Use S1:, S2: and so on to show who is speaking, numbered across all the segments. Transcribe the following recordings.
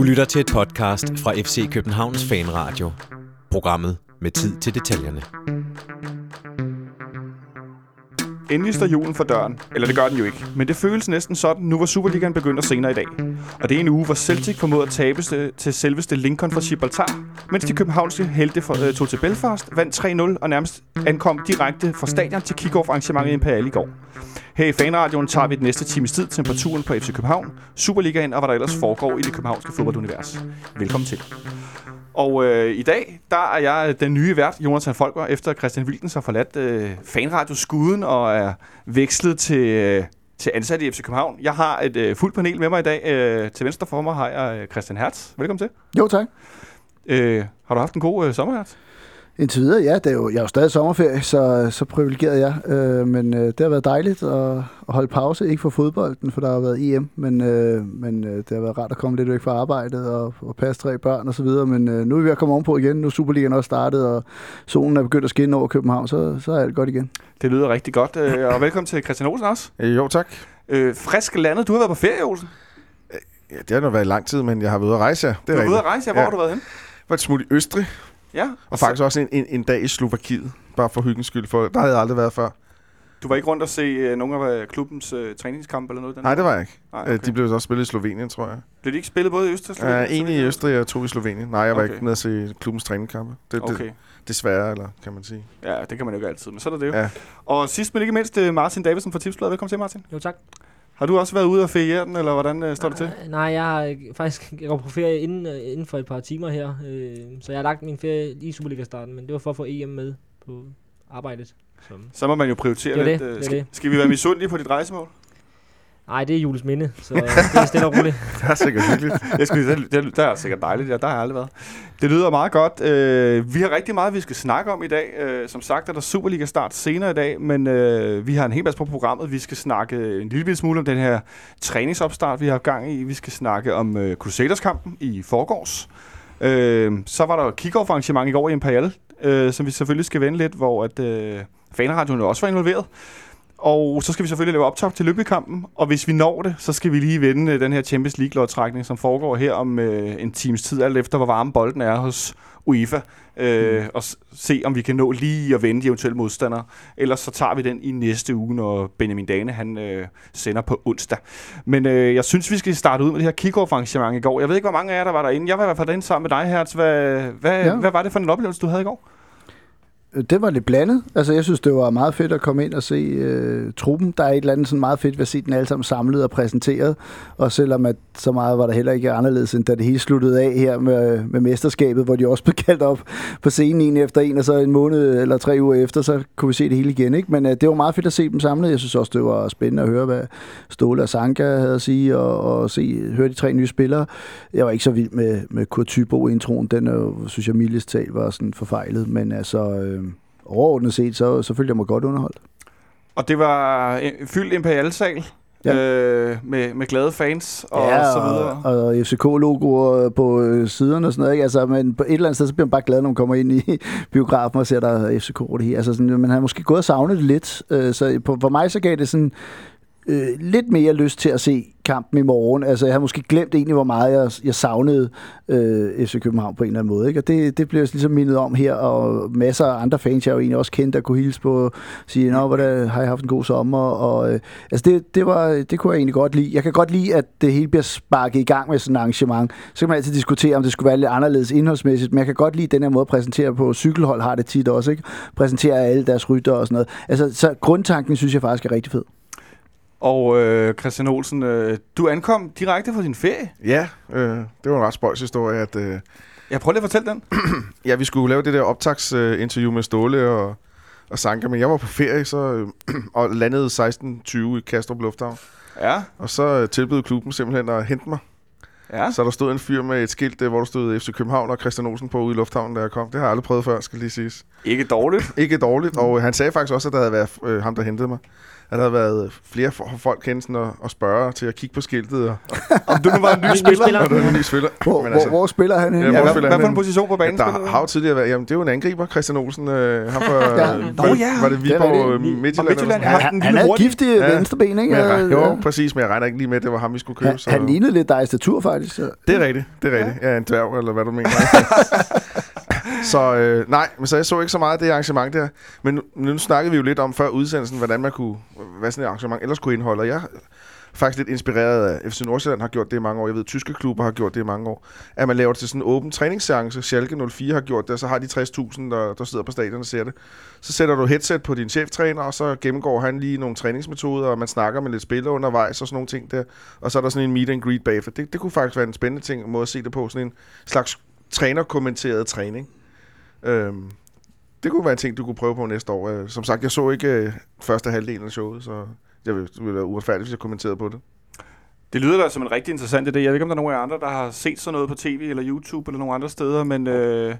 S1: Du lytter til et podcast fra FC Københavns Fanradio. Programmet med tid til detaljerne.
S2: Endelig står julen for døren. Eller det gør den jo ikke. Men det føles næsten sådan, nu hvor Superligaen begynder senere i dag. Og det er en uge, hvor Celtic formåede at tabe til- til selveste Lincoln fra Gibraltar, mens de københavnske helte for, øh, tog til Belfast, vandt 3-0 og nærmest ankom direkte fra stadion til kick-off arrangementet i Imperial i går. Her i Fanradioen tager vi den næste times tid temperaturen på FC København, Superligaen og hvad der ellers foregår i det københavnske fodboldunivers. Velkommen til. Og øh, i dag, der er jeg den nye vært, Jonathan Folker, efter Christian Wilkens har forladt øh, fanradio-skuden og er vekslet til, øh, til ansat i FC København. Jeg har et øh, fuldt panel med mig i dag. Øh, til venstre for mig har jeg øh, Christian Hertz. Velkommen til.
S3: Jo, tak.
S2: Øh, har du haft en god øh, sommer, Hertz?
S3: Indtil videre, ja. Det er jo, jeg er jo stadig sommerferie, så, så privilegeret jeg. Øh, men øh, det har været dejligt at, at holde pause. Ikke for fodbolden, for der har været EM, men, øh, men øh, det har været rart at komme lidt væk fra arbejdet og, og passe tre børn og så videre. Men øh, nu er vi ved at komme ovenpå igen. Nu er Superligaen også startet, og solen er begyndt at skinne over København, så, så er alt godt igen.
S2: Det lyder rigtig godt. Øh, og velkommen til Christian Olsen også.
S4: Øh, Jo, tak.
S2: Øh, frisk landet. Du har været på ferie, Olsen.
S4: Ja, det har nu været i lang tid, men jeg har været ude at rejse, ja. Det
S2: Du
S4: er
S2: har været ude at rejse. Ja, hvor
S4: Ja.
S2: har du været hen?
S4: Var et smut i Østrig,
S2: Ja.
S4: og faktisk også en, en, en dag i Slovakiet. Bare for hyggens skyld, for der havde jeg aldrig været før.
S2: Du var ikke rundt og se øh, nogle af øh, klubbens øh, træningskampe eller noget? Den
S4: Nej, det var jeg ikke.
S2: Nej,
S4: Okay.
S2: okay.
S4: De blev også spillet i Slovenien, tror jeg.
S2: Blev de ikke spillet både i Østrig og Slovenien?
S4: Uh, en i Østrig og to i Slovenien. Nej, jeg var
S2: Okay.
S4: ikke nede at se klubbens træningskampe. Det, det,
S2: Okay.
S4: desværre, eller kan man sige.
S2: Ja, det kan man jo ikke altid, men sådan er det jo.
S4: Ja.
S2: Og sidst men ikke mindst, øh, Martin Davidsen fra Tipsbladet. Velkommen til, Martin.
S5: Jo, tak.
S2: Har du også været ude og feriere den, eller hvordan øh, står det til?
S5: Øh, Nej, jeg har ikke- faktisk jeg går på ferie inden, øh, inden for et par timer her. Øh, så jeg har lagt min ferie i Superliga-starten, men det var for at få EM med på arbejdet. Så.
S2: Så må man jo prioritere
S5: Det
S2: lidt.
S5: det,
S2: øh,
S5: det
S2: skal,
S5: det.
S2: skal vi være misundelige på dit rejsemål?
S5: Nej, det er Jules minde, så øh, det er stille og roligt.
S4: Det er sikkert hyggeligt.
S2: Jeg skulle, det, det, der er sikkert dejligt, ja, der har jeg aldrig været. Det lyder meget godt. Øh, vi har rigtig meget, vi skal snakke om i dag. Øh, som sagt er der Superliga start senere i dag, men øh, vi har en hel masse på programmet. Vi skal snakke en lille smule om den her træningsopstart, vi har gang i. Vi skal snakke om øh, Crusaders-kampen i forgårs. Øh, så var der kickoff kick-off arrangement i går i Imperial, øh, som vi selvfølgelig skal vende lidt, hvor at, øh, fanradioen også var involveret. Og så skal vi selvfølgelig lave optag til Lyngby-kampen, og hvis vi når det, så skal vi lige vende øh, den her Champions League-lodtrækning, som foregår her om øh, en times tid, alt efter hvor varm bolden er hos UEFA, øh, og s- se om vi kan nå lige at vende de eventuelle modstandere. Ellers så tager vi den i næste uge, når Benjamin Dane han øh, sender på onsdag. Men øh, jeg synes, vi skal starte ud med det her kick-off-arrangement i går. Jeg ved ikke, hvor mange af jer, der var derinde. Jeg var i hvert fald derinde sammen med dig, Hertz. Hvad, hvad. Ja. hvad var det for en oplevelse, du havde i går?
S3: Øh, det var lidt blandet. Altså, jeg synes, det var meget fedt at komme ind og se øh, truppen. Der er et eller andet sådan meget fedt ved at se den alle sammen samlet og præsenteret. Og selvom at så meget var der heller ikke anderledes, end da det hele sluttede af her med, med mesterskabet, hvor de også blev kaldt op på scenen en efter en, og så en måned eller tre uger efter, så kunne vi se det hele igen. Ikke? Men øh, det var meget fedt at se dem samlet. Jeg synes også, det var spændende at høre, hvad Ståle og Sanka havde at sige, og, og se, høre de tre nye spillere. Jeg var ikke så vild med, med Kurt Thybo-introen. Den øh, synes jeg, mildest talt var sådan forfejlet. Men altså, øh, overordnet set, så, så følte jeg mig godt underholdt.
S2: Og det var øh, fyldt Imperial-sal ja. øh, med, med glade fans og så videre.
S3: Og, og FCK-logoer på øh, siderne og sådan noget. Ikke? Altså, men på et eller andet sted, så bliver man bare glad, når man kommer ind i biografen og ser, der er FCK og det hele. Altså, sådan, man har måske gået og savnet det lidt. Øh, så på, for mig så gav det sådan øh, lidt mere lyst til at se kampen i morgen. Altså, jeg har måske glemt egentlig, hvor meget jeg, jeg savnede øh, FC København på en eller anden måde. Ikke? Og det, det bliver jeg ligesom mindet om her, og masser af andre fans, jeg jo egentlig også kendte, der kunne hilse på og sige, Nå, hvordan har jeg haft en god sommer? Og, øh, altså, det, det, var, det kunne jeg egentlig godt lide. Jeg kan godt lide, at det hele bliver sparket i gang med sådan et arrangement. Så kan man altid diskutere, om det skulle være lidt anderledes indholdsmæssigt, men jeg kan godt lide den her måde at præsentere på. Cykelhold har det tit også, ikke? Præsentere alle deres rytter og sådan noget. Altså, så grundtanken synes jeg faktisk er rigtig fed.
S2: Og øh, Christian Olsen, øh, du ankom direkte fra din ferie.
S4: Ja, øh, det var en ret spøjs historie, at øh,
S2: Jeg prøver lige at fortælle den.
S4: ja, vi skulle lave det der optagsinterview med Ståle og, og Sanka, men jeg var på ferie så, øh, og landede 16.20 i Kastrup Lufthavn.
S2: Ja,
S4: Og så øh, tilbød klubben simpelthen at hente mig.
S2: ja.
S4: Så der stod en fyr med et skilt, øh, hvor der stod FC København og Christian Olsen på ude i lufthavnen, da jeg kom. Det har jeg aldrig prøvet før, skal lige siges.
S2: Ikke dårligt.
S4: Ikke dårligt, og øh, han sagde faktisk også, at der havde været øh, ham, der hentede mig. At der havde været flere f- folk kendt sådan at, at spørge til at kigge på skiltet. Og,
S2: Om du nu var en ny spiller.
S5: spiller.
S4: og det var en ny spiller.
S3: Hvor,
S4: Men
S3: hvor, hvor spiller han hen?
S4: Ja,
S2: Ja,
S4: hvor
S2: hvad,
S4: spiller
S2: hvad
S4: han
S2: for en position på banen
S4: der
S2: spiller du?
S4: har jo tidligere været, jamen det er jo en angriber, Christian Olsen. Øh, ham fra,
S3: Ja.
S4: øh,
S2: Nå,
S4: var,
S2: ja.
S4: var det
S3: Det
S4: Viborg
S3: rigtigt.
S4: øh, Midtjylland?
S2: Og Midtjylland, ja. den
S3: Han, han
S2: lille
S3: havde
S2: hurtige.
S3: giftige
S4: Ja.
S3: venstreben, ikke?
S4: Men jeg,
S3: Ja.
S4: jo, præcis, men jeg regner ikke lige med, at det var ham, vi skulle købe.
S3: Han, han lignede lidt dig i statur, faktisk. Så.
S4: Det er rigtigt, det er rigtigt. Ja, en dværg, eller hvad du mener. så øh, nej, men så jeg så ikke så meget af det arrangement der. Men nu, nu snakkede vi jo lidt om før udsendelsen, hvordan man kunne, hvad sådan et arrangement ellers kunne indeholde. Og jeg er faktisk lidt inspireret af FC Nordsjælland har gjort det i mange år. Jeg ved, tyske klubber har gjort det i mange år. At man laver det til sådan en åben træningsseance. Schalke 04 har gjort det, og så har de 60.000, der, der sidder på stadion og ser det. Så sætter du headset på din cheftræner, og så gennemgår han lige nogle træningsmetoder, og man snakker med lidt spillere undervejs og sådan nogle ting der. Og så er der sådan en meet and greet bagefter. Det, det kunne faktisk være en spændende ting, måde at se det på. Sådan en slags trænerkommenteret træning. Øhm, det kunne være en ting, du kunne prøve på næste år. Øh, Som sagt, jeg så ikke øh, første halvdel af showet, så jeg ville, ville være uretfærdigt, hvis jeg kommenterede på det.
S2: Det lyder da som en rigtig interessant idé. Jeg ved ikke, om der er nogen af jer andre, der har set sådan noget på tv eller YouTube eller nogle andre steder, men øh,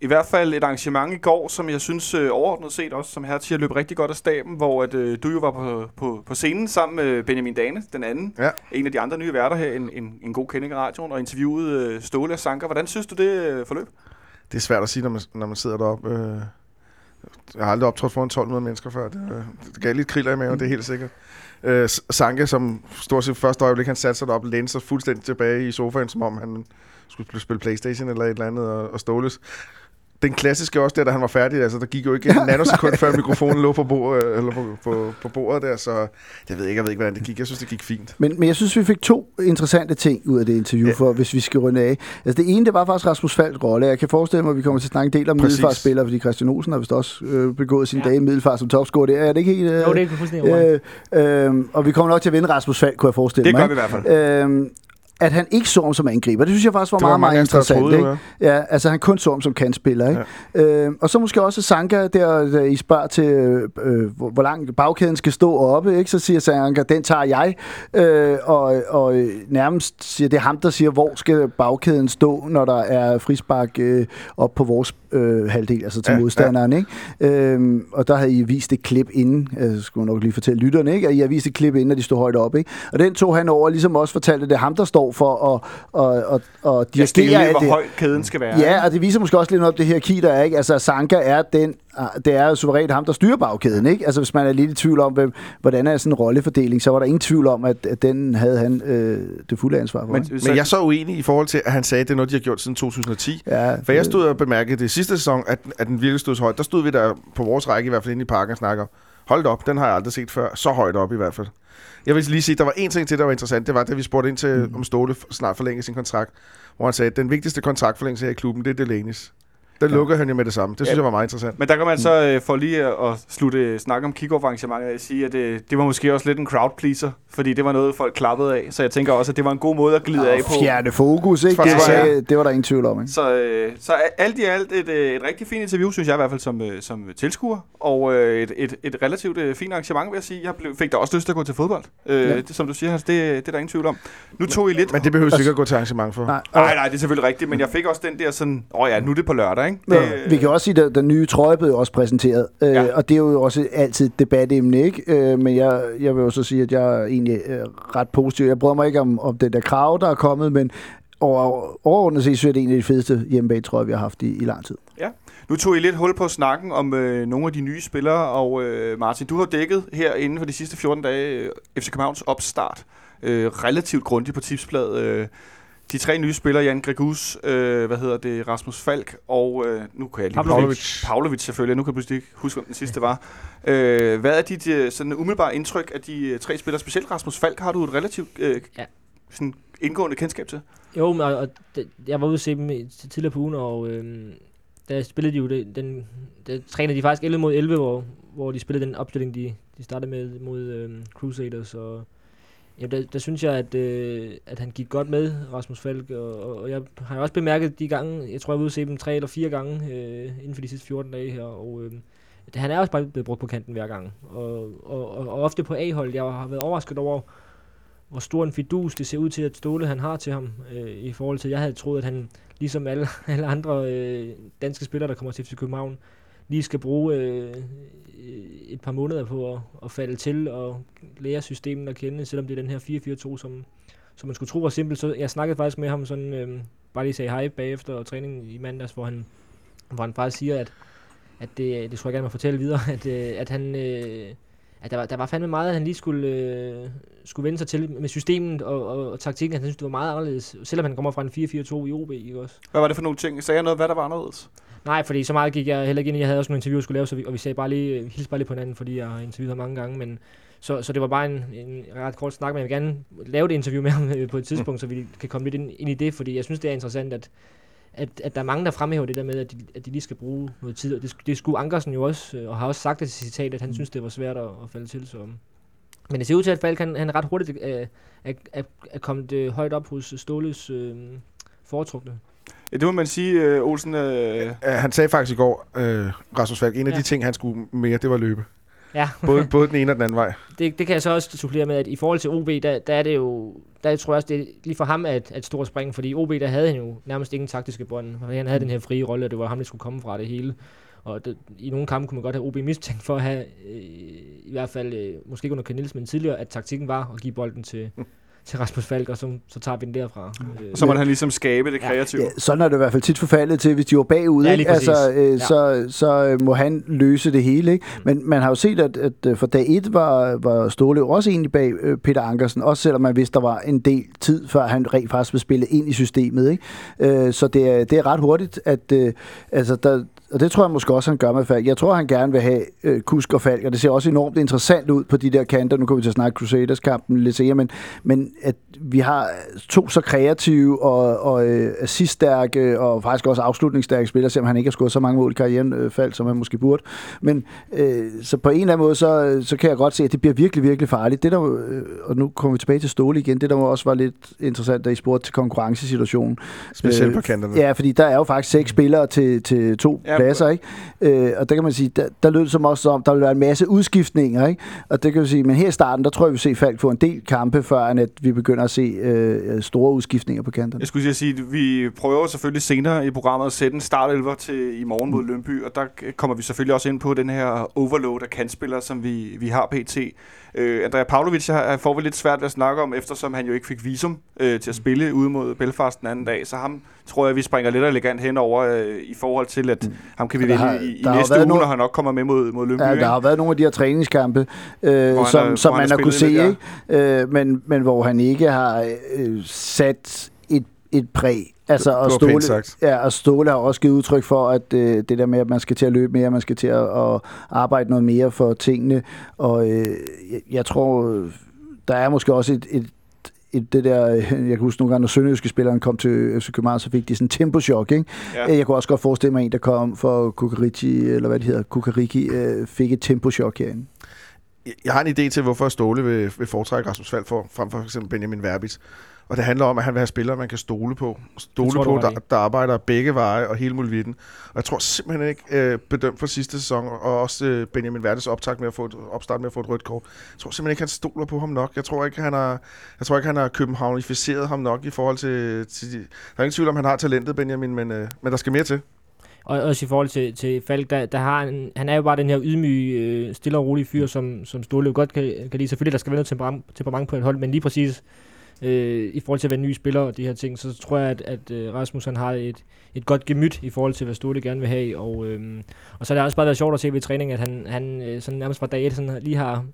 S2: i hvert fald et arrangement i går, som jeg synes øh, overordnet set også, som her til at løbe rigtig godt af staben, hvor at, øh, du jo var på, på, på scenen sammen med Benjamin Dane, den anden,
S4: Ja.
S2: en af de andre nye værter her, en, en, en god kending af radioen, og interviewede øh, Ståle og Sanker. Hvordan synes du det øh, forløb?
S4: Det er svært at sige, når man, når man sidder deroppe. Øh, jeg har aldrig optrådt foran 1200 mennesker før. Det, øh, det gav lidt kriller i maven, det er helt sikkert. Øh, Sanke, som stort set første øjeblik, han satte sig derop, lænede sig fuldstændig tilbage i sofaen, som om han skulle spille Playstation eller et eller andet, og, og Ståles. Den klassiske også der, da han var færdig, altså der gik jo ikke en nanosekund, før mikrofonen lå på bordet, eller på, på, på bordet der, så jeg ved ikke, jeg ved ikke, hvordan det gik. Jeg synes, det gik fint.
S3: Men, men jeg synes, vi fik to interessante ting ud af det interview,
S4: Ja.
S3: for, hvis vi skal runde af. Altså det ene, det var faktisk Rasmus Falks rolle. Jeg kan forestille mig, at vi kommer til at snakke en del om
S4: Præcis.
S3: middelfartsspillere, fordi Christian Olsen har vist også øh, begået sin
S5: Ja.
S3: dag i middelfart som topscorer. Det er det ikke helt... Øh,
S5: Jo, det er fuldstændig øh,
S3: øh, øh, Og vi kommer nok til at vinde Rasmus Falk, kunne jeg forestille
S2: Det
S3: mig.
S2: gør vi i hvert fald.
S3: Øh, at han ikke så ham som angriber. Det synes jeg faktisk var
S4: Det var
S3: meget, meget interessant.
S4: troede,
S3: ikke? Ja, altså han kun så ham som kantspiller. Ikke? Ja. Øh, og så måske også Sanka, der, der I spørger til, øh, hvor, hvor langt bagkæden skal stå oppe. Ikke? Så siger Sanka, den tager jeg. Øh, og, og øh, nærmest siger, det er ham, der siger, hvor skal bagkæden stå, når der er frispark øh, op på vores øh, halvdel, altså til
S4: Ja,
S3: ja, modstanderen. Ja. Ikke? Øh, og der havde I vist et klip inden, jeg skulle nok lige fortælle lytterne, ikke? at I har vist et klip inden, at de stod højt op. Ikke? Og den tog han over, ligesom også fortalte, at det er ham, der står for at, at, at, at dirigere
S2: lige,
S3: alt
S2: hvor
S3: det.
S2: høj kæden skal være.
S3: Ja, og det viser måske også lidt op det her key, der er, ikke? Altså, Sanka er den, det er jo suverænt ham, der styrer bagkæden, ikke? Altså, hvis man er lidt i tvivl om, hvem, hvordan er sådan en rollefordeling, så var der ingen tvivl om, at, at den havde han øh, det fulde ansvar for.
S2: Men,
S4: Men jeg er så uenig i forhold til, at han sagde, at det er noget, de har gjort siden 2010.
S3: ja,
S4: For jeg stod og bemærkede det sidste sæson, at, at den virkelig stod så højt. Der stod vi der på vores række, i hvert fald inde i parken, og snakker. Hold op, den har jeg aldrig set før. Så højt op i hvert fald. Jeg vil lige sige, der var en ting til, der var interessant. Det var, da vi spurgte ind til, mm. om Ståle snart forlængede sin kontrakt. Hvor han sagde, at den vigtigste kontraktforlængelse her i klubben, det er Delaney's. Den
S2: Ja.
S4: lukkede han jo med det samme. Det synes
S2: Ja.
S4: jeg var meget interessant.
S2: Men der kan man så, øh, for lige at, at slutte snak om kick-off-arrangementet, af, sige, at øh, det var måske også lidt en crowd pleaser, fordi det var noget, folk klappede af. Så jeg tænker også, at det var en god måde at glide af på.
S3: Fjerne fokus, ikke? Det var,
S2: ja.
S3: det var der ingen tvivl om, ikke?
S2: Så, øh, så alt i alt et, øh, et rigtig fint interview, synes jeg i hvert fald som, øh, som tilskuer. Og øh, et, et, et relativt øh, fint arrangement, vil jeg sige. Jeg blev, fik da også lyst til at gå til fodbold. Øh,
S3: Ja.
S2: det, som du siger, Hans, det, det er der ingen tvivl om. Nu tog I lidt...
S4: Men det behøver du ikke at gå til arrangement for.
S3: Nej,
S2: Nej, nej, det er selvfølgelig rigtigt, men jeg fik også den der sådan, åh oh ja, nu er det på lørdag, ikke?
S3: Det,
S2: Det,
S3: vi kan også sige, at den nye trøje blev også præsenteret, øh,
S2: Ja.
S3: ja. og det er jo også altid et debatemne, ikke? Øh, men jeg, jeg vil jo så sige, at jeg er egentlig øh, ret positiv. Jeg bryder mig ikke om, om den der krav, der er kommet, men over, overordnet set synes jeg, det er en af de fedeste hjemmebag trøjer, vi har haft i, i lang tid.
S2: Nu tog I lidt hul på snakken om øh, nogle af de nye spillere, og øh, Martin, du har dækket her inden for de sidste 14 dage øh, FC Københavns opstart. Øh, relativt grundigt på tipsbladet. Øh, de tre nye spillere, Jan Gregus, øh, hvad hedder det, Rasmus Falk, og øh, nu kan jeg lige
S4: Pavlovic.
S2: Pavlovic selvfølgelig, nu kan jeg pludselig ikke huske, hvem den sidste var. Øh, hvad er dit øh, sådan umiddelbare indtryk af de øh, tre spillere? Specielt Rasmus Falk har du et relativt øh,
S5: Ja.
S2: sådan indgående kendskab til.
S5: Jo, men, og, og det, jeg var ude at se dem tidligere på ugen, og øhm, der spillede de jo det, den, der trænede de faktisk 11 mod 11, hvor, hvor de spillede den opstilling, de, de startede med mod øhm, Crusaders, og Ja, der, der, synes jeg, at, øh, at han gik godt med, Rasmus Falk, og, og, og jeg har også bemærket de gange, jeg tror, jeg var ude se dem tre eller fire gange øh, inden for de sidste 14 dage her, og øh, han er også bare blevet brugt på kanten hver gang, og, og, og, og ofte på A-hold. Jeg har været overrasket over, hvor stor en fidus det ser ud til, at Ståle han har til ham, øh, i forhold til, jeg havde troet, at han, ligesom alle, alle andre øh, danske spillere, der kommer til FC København, lige skal bruge øh, et par måneder på at, at falde til og lære systemet at kende, selvom det er den her 4-4-2, som, som man skulle tro var simpelt. Så jeg snakkede faktisk med ham sådan, øh, bare lige sagde hej bagefter træningen i mandags, hvor han, hvor han faktisk siger, at, at det, det skulle jeg gerne man fortælle videre, at, øh, at han, øh, at der, var, der var fandme meget, at han lige skulle, øh, skulle vende sig til med systemet og, og, og taktikken. Han synes, det var meget anderledes, selvom han kommer fra en 4-4-2 i OB, ikke også?
S2: Hvad var det for nogle ting? Sagde jeg noget, hvad der var anderledes?
S5: Nej, fordi så meget gik jeg heller ikke ind i. Jeg havde også nogle interviewer, jeg skulle lave, så vi, og vi sagde bare lige, vi hilste bare lige på hinanden, fordi jeg har interviewet ham mange gange, men så, så det var bare en, en ret kort snak, men jeg vil gerne lave det interview med ham øh, på et tidspunkt, så vi kan komme lidt ind, ind i det, fordi jeg synes, det er interessant, at, at, at der er mange, der fremhæver det der med, at de, at de lige skal bruge noget tid, og det, det skulle Ankersen jo også, øh, og har også sagt det til citat, at han synes, det var svært at, at falde til, så... Men det ser ud til, at Falk han, han ret hurtigt er, er, er, er kommet øh, højt op hos Ståles øh, foretrukne.
S2: Det må man sige, øh, Olsen. Øh,
S4: Ja, han sagde faktisk i går, øh, Rasmus Falk, en af
S5: Ja.
S4: de ting, han skulle mere, det var løbe.
S5: Ja,
S4: Både, både den ene og den anden vej.
S5: det, det kan jeg så også supplere med, at i forhold til OB, der, der er det jo, der tror jeg også, det er lige for ham at, at stort spring, fordi OB, der havde han jo nærmest ingen taktiske bånd. og Han havde den her frie rolle, og det var ham, der skulle komme fra det hele. Og det, i nogle kampe kunne man godt have OB mistænkt for at have, øh, i hvert fald, øh, måske ikke under Nielsen, men tidligere, at taktikken var at give bolden til, til Rasmus Falk, og så, så tager vi den derfra. Øh,
S2: så må han ligesom skabe det
S5: Ja,
S2: kreative.
S3: Ja, sådan er det i hvert fald tit forfaldet til, hvis de var bagud.
S5: Ja,
S3: ikke? altså, øh,
S5: Ja.
S3: så, så øh, må han løse det hele. Ikke? Men man har jo set, at, at øh, for dag 1 var, var Ståle også egentlig bag øh, Peter Ankersen, også selvom man vidste, der var en del tid, før han rent faktisk blev spillet ind i systemet. Ikke? Øh, så det er, det er ret hurtigt, at øh, altså, der, og det tror jeg måske også, han gør med Falk. Jeg tror, han gerne vil have øh, Kusk og Falk, og det ser også enormt interessant ud på de der kanter. Nu kommer vi til at snakke Crusaders-kampen lidt senere, men, men at vi har to så kreative og, og øh, assiststærke og faktisk også afslutningsstærke spillere, selvom han ikke har scoret så mange mål i karrieren, øh, Falk, som han måske burde. Men øh, så på en eller anden måde, så, så kan jeg godt se, at det bliver virkelig, virkelig farligt. Det der, øh, og nu kommer vi tilbage til Ståle igen, det der også var lidt interessant, da I spurgte til konkurrencesituationen.
S4: Specielt
S3: Øh,
S4: på kanterne.
S3: Ja, fordi der er jo faktisk seks spillere til, til to
S2: Ja,
S3: ja, pladser, ikke? Øh, og der kan man sige, der, der lød det som også om, der vil være en masse udskiftninger, ikke? Og det kan vi sige, men her i starten, der tror jeg, vi ser Falk få en del kampe, før at vi begynder at se øh, store udskiftninger på kanterne.
S2: Jeg skulle sige, at vi prøver selvfølgelig senere i programmet at sætte en startelver til i morgen mod Lønby, og der kommer vi selvfølgelig også ind på den her overload af kantspillere, som vi, vi har pt. Øh, Andrea Pavlovic har- får vi lidt svært ved at snakke om, eftersom han jo ikke fik visum øh, til at spille ude mod Belfast den anden dag, så ham tror jeg, vi springer lidt elegant henover øh, i forhold til, at ham kan vi vælge
S3: har-
S2: i, i næste uge,
S3: nogle-
S2: når han nok kommer med mod, mod Lønby.
S3: Ja, der har været nogle af de her træningskampe, øh,
S2: han
S3: som,
S2: har-
S3: som
S2: han
S3: man
S2: har
S3: kunne se, ikke? Øh, men, men hvor han ikke har øh, sat et, præg. Altså, og Ståle,
S4: sagt.
S3: ja, og Ståle har også givet udtryk for, at øh, det der med, at man skal til at løbe mere, man skal til at, at arbejde noget mere for tingene. Og øh, jeg, jeg tror, øh, der er måske også et, et et, det der, øh, jeg kan huske nogle gange, når Sønderjyske spilleren kom til FC København, så fik de sådan en tempo-chok, ikke?
S2: Ja.
S3: Ja. Jeg kunne også godt forestille mig, en, der kom for Kukariki, eller hvad det hedder, Kukariki, øh, fik et tempo-chok herinde.
S4: Jeg har en idé til, hvorfor Ståle vil, vil foretrække Rasmus Falk for, frem for f.eks. Benjamin Verbitz. Og det handler om, at han vil have spillere, man kan stole på. Stole
S5: tror
S4: på, der, der arbejder begge veje og hele muligheden. Og jeg tror simpelthen ikke, øh, bedømt for sidste sæson, og også øh, Benjamin Verdes optag med at få et, opstart med at få et rødt kort. Jeg tror simpelthen ikke, han stoler på ham nok. Jeg tror ikke, han har, jeg tror ikke, han har københavnificeret ham nok i forhold til... til de, der er ingen tvivl om, han har talentet, Benjamin, men, øh, men der skal mere til.
S5: Og også i forhold til, til Falk, der, der har han, han er jo bare den her ydmyge, øh, stille og rolige fyr, som, som jo godt kan, kan lide. Selvfølgelig, der skal være noget temperament, temperament på et hold, men lige præcis øh, i forhold til at være ny spiller og de her ting, så tror jeg, at, at øh, Rasmus han har et, et godt gemyt i forhold til, hvad Ståle gerne vil have. Og, øh, og så har det også bare været sjovt at se ved træning, at han, han øh, sådan nærmest fra dag et sådan, lige har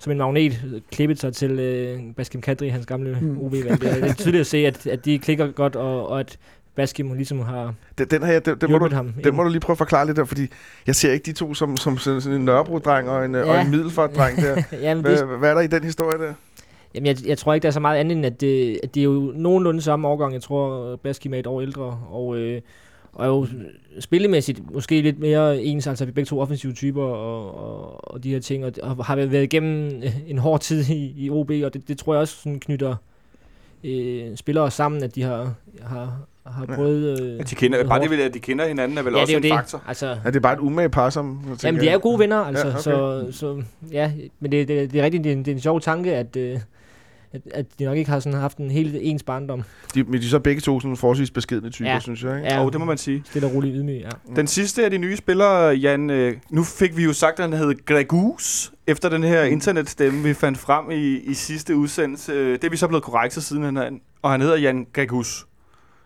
S5: som en magnet klippet sig til øh, Baskim Kadri, hans gamle
S3: Mm.
S5: er- det er tydeligt at se, at, at de klikker godt, og, og at Baskim ligesom har
S4: Den, den her, den, den, må du,
S5: ham.
S4: den må du lige prøve at forklare lidt der, fordi jeg ser ikke de to som, som sådan sådan en Nørrebro-dreng og en, ja. og
S5: Ja.
S4: en Middelfart-dreng der.
S5: Jamen, det,
S4: Hvad, hvad er der i den historie der?
S5: Jamen, jeg, jeg tror ikke, der er så meget andet end, at det, at det er jo nogenlunde samme årgang. Jeg tror, Baskim er et år ældre, og, øh, og jo spillemæssigt måske lidt mere ens, altså vi begge to offensive typer og, og, og de her ting, og, og har været igennem øh, en hård tid i, i OB, og det, det tror jeg også sådan knytter øh, spillere sammen, at de har, har, har
S4: Ja.
S5: prøvet... Øh,
S2: At de kender, bare
S5: hårdt.
S2: det, at de kender hinanden, er vel
S5: ja,
S2: også
S5: det er
S2: en
S5: jo
S2: faktor.
S5: det. Altså,
S4: Er det bare et umage par, som...
S5: Jamen, de er jo gode venner, altså.
S4: Ja,
S5: Ja,
S4: okay.
S5: så, så, ja, men det, det, det er rigtigt, det er, en, det er en sjov tanke, at, øh, at, at de nok ikke har sådan haft en helt ens barndom.
S4: De, men de er så begge to sådan forholdsvis beskedne typer, ja.
S5: Ja.
S4: synes jeg. Ikke?
S5: Ja,
S2: Og det må man sige.
S5: Stille og roligt ydmyg, ja.
S2: Den sidste af de nye spillere, Jan, øh, nu fik vi jo sagt, at han hed Gregus, efter den her internetstemme, vi fandt frem i, i sidste udsendelse. Øh, Det er vi så blevet korrektet siden, han er, og han hedder Jan Gregus.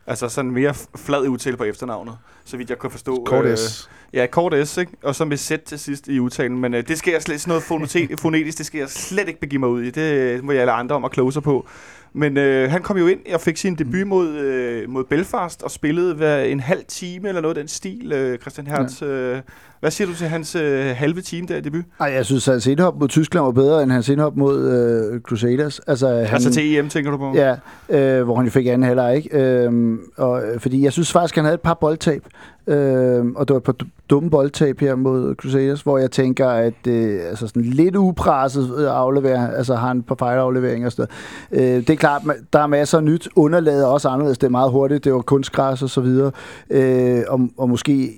S2: Altså sådan mere flad udtale på efternavnet. så vidt jeg kan forstå.
S4: Kort
S2: Øh,
S4: S.
S2: Ja, kort S, ikke? Og så med Z til sidst i udtalen. Men øh, det skal jeg slet, sådan noget fonetet, fonetisk, det skal jeg slet ikke begive mig ud i. Det må jeg alle andre om at close på. Men øh, han kom jo ind og fik sin debut mod, øh, mod Belfast og spillede hver en halv time eller noget af den stil, øh, Christian Hertz. Ja. Øh, hvad siger du til hans øh, halve time der i debut?
S3: Ej, jeg synes, hans indhop mod Tyskland var bedre, end hans indhop mod øh, Crusaders. Altså, han,
S2: Altså til EM, tænker du på?
S3: Ja, øh, hvor han jo fik anden halvleg, ikke? Øh, og, fordi jeg synes faktisk, han havde et par boldtab. Øh, og det var et par du- dumme boldtab her mod Crusaders, hvor jeg tænker, at øh, altså sådan lidt upresset øh, afleverer, altså har han par fejlafleveringer og sådan noget. Øh, det er klart, der er masser af nyt. Underlaget er også anderledes. Det er meget hurtigt. Det var kunstgræs og så videre. Øh, og, og måske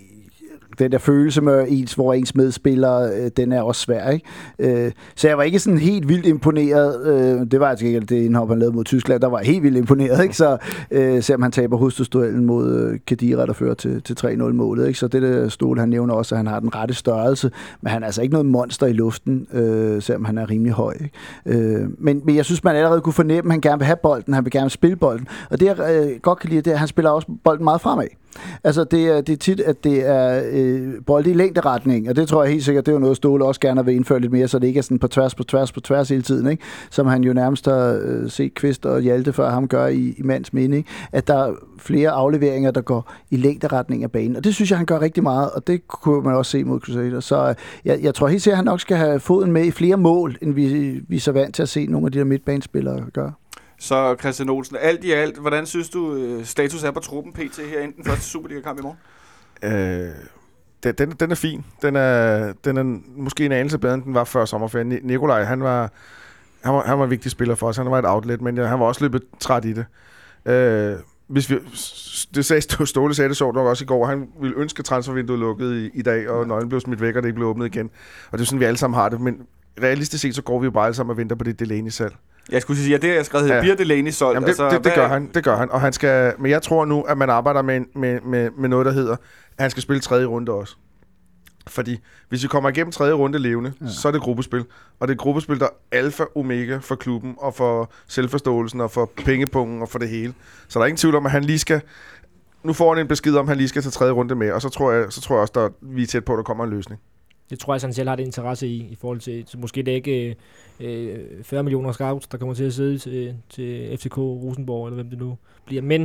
S3: den der følelse med ens, hvor ens medspiller, øh, den er også svær, ikke? Øh, så jeg var ikke sådan helt vildt imponeret. Øh, det var altså ikke det indhop, han lavede mod Tyskland. Der var jeg helt vildt imponeret, ikke? Så øh, selvom han taber hovedstødsduellen mod øh, Kadira, der fører til, til 3-0-målet, ikke? Så det øh, der stol, han nævner også, at han har den rette størrelse, men han er altså ikke noget monster i luften, øh, selvom han er rimelig høj, ikke? Øh, men, men jeg synes, man allerede kunne fornemme, at han gerne vil have bolden, han vil gerne spille bolden. Og det, jeg øh, godt kan lide, det er, at han spiller også bolden meget fremad. Altså, det er, det er tit, at det er øh, bolde i længderetning, og det tror jeg helt sikkert, det er jo noget, Ståle også gerne vil indføre lidt mere, så det ikke er sådan på tværs, på tværs, på tværs hele tiden, ikke? som han jo nærmest har øh, set Kvist og Hjalte før ham gøre i, i mands mening, at der er flere afleveringer, der går i længderetning af banen, og det synes jeg, han gør rigtig meget, og det kunne man også se mod Crusaders. Så øh, jeg, jeg tror helt sikkert, at han nok skal have foden med i flere mål, end vi, vi er så vant til at se nogle af de der midtbanespillere gøre.
S2: Så Christian Olsen, alt i alt, hvordan synes du, øh, status er på truppen PT her inden den første Superliga-kamp i morgen?
S4: Øh, den, den, den er fin. Den er, den er måske en anelse bedre, end den var før sommerferien. Nikolaj, han var, han var, han var en vigtig spiller for os. Han var et outlet, men øh, han var også løbet træt i det. Øh, hvis vi, det sagde Ståle sagde det sjovt nok også i går. Han ville ønske, at transfervinduet lukkede i, i dag, og nøglen blev smidt væk, og det ikke blev åbnet igen. Og det er sådan, vi alle sammen har det. Men realistisk set, så går vi jo bare alle sammen og venter på det Delaney-salg.
S2: Jeg skulle sige, at det jeg skrevet her.
S4: Ja.
S2: Bliver Delaney solgt?
S4: Jamen, det, altså, det, det, gør han, det gør han. Og han skal, men jeg tror nu, at man arbejder med, med, med, med noget, der hedder, at han skal spille tredje runde også. Fordi hvis vi kommer igennem tredje runde levende, ja. så er det gruppespil. Og det er gruppespil, der er alfa omega for klubben, og for selvforståelsen, og for pengepungen, og for det hele. Så der er ingen tvivl om, at han lige skal... Nu får han en besked om, at han lige skal til tredje runde med, og så tror jeg, så tror jeg også, at vi er tæt på, at der kommer en løsning.
S5: Det tror jeg, han selv har det interesse i, i forhold til, så måske det er ikke øh, 40 millioner scouts, der kommer til at sidde til, til FCK Rosenborg, eller hvem det nu bliver. Men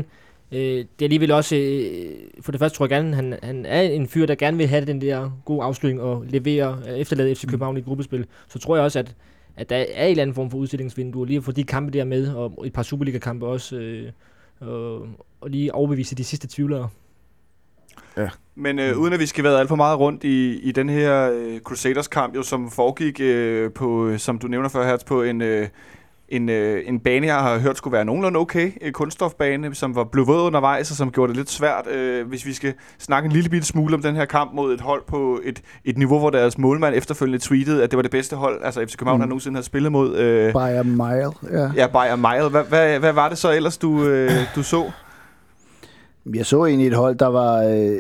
S5: øh, det er alligevel også, øh, for det første tror jeg gerne, han, han er en fyr, der gerne vil have den der gode afslutning og levere, øh, efterlade FC København i et gruppespil. Så tror jeg også, at, at der er en eller anden form for udstillingsvindue, lige at få de kampe der med, og et par Superliga-kampe også, øh, og, og lige overbevise de sidste tvivlere.
S2: Men øh, uden at vi skal være alt for meget rundt i, i den her øh, Crusaders-kamp, jo, som foregik øh, på, som du nævner før, Hertz, på en, øh, en, øh, en bane, jeg har hørt skulle være nogenlunde okay, en kunststofbane, som var blevet våd undervejs, og som gjorde det lidt svært, øh, hvis vi skal snakke en lille bitte smule om den her kamp mod et hold på et, et niveau, hvor deres målmand efterfølgende tweetede, at det var det bedste hold, altså FC København, mm. Har nogensinde har spillet mod. Øh,
S3: By a mile, ja.
S2: ja, Bayern Mile. Hvad, hvad, hvad var det så ellers, du, øh, du så?
S3: Jeg så egentlig et hold, der var... Øh,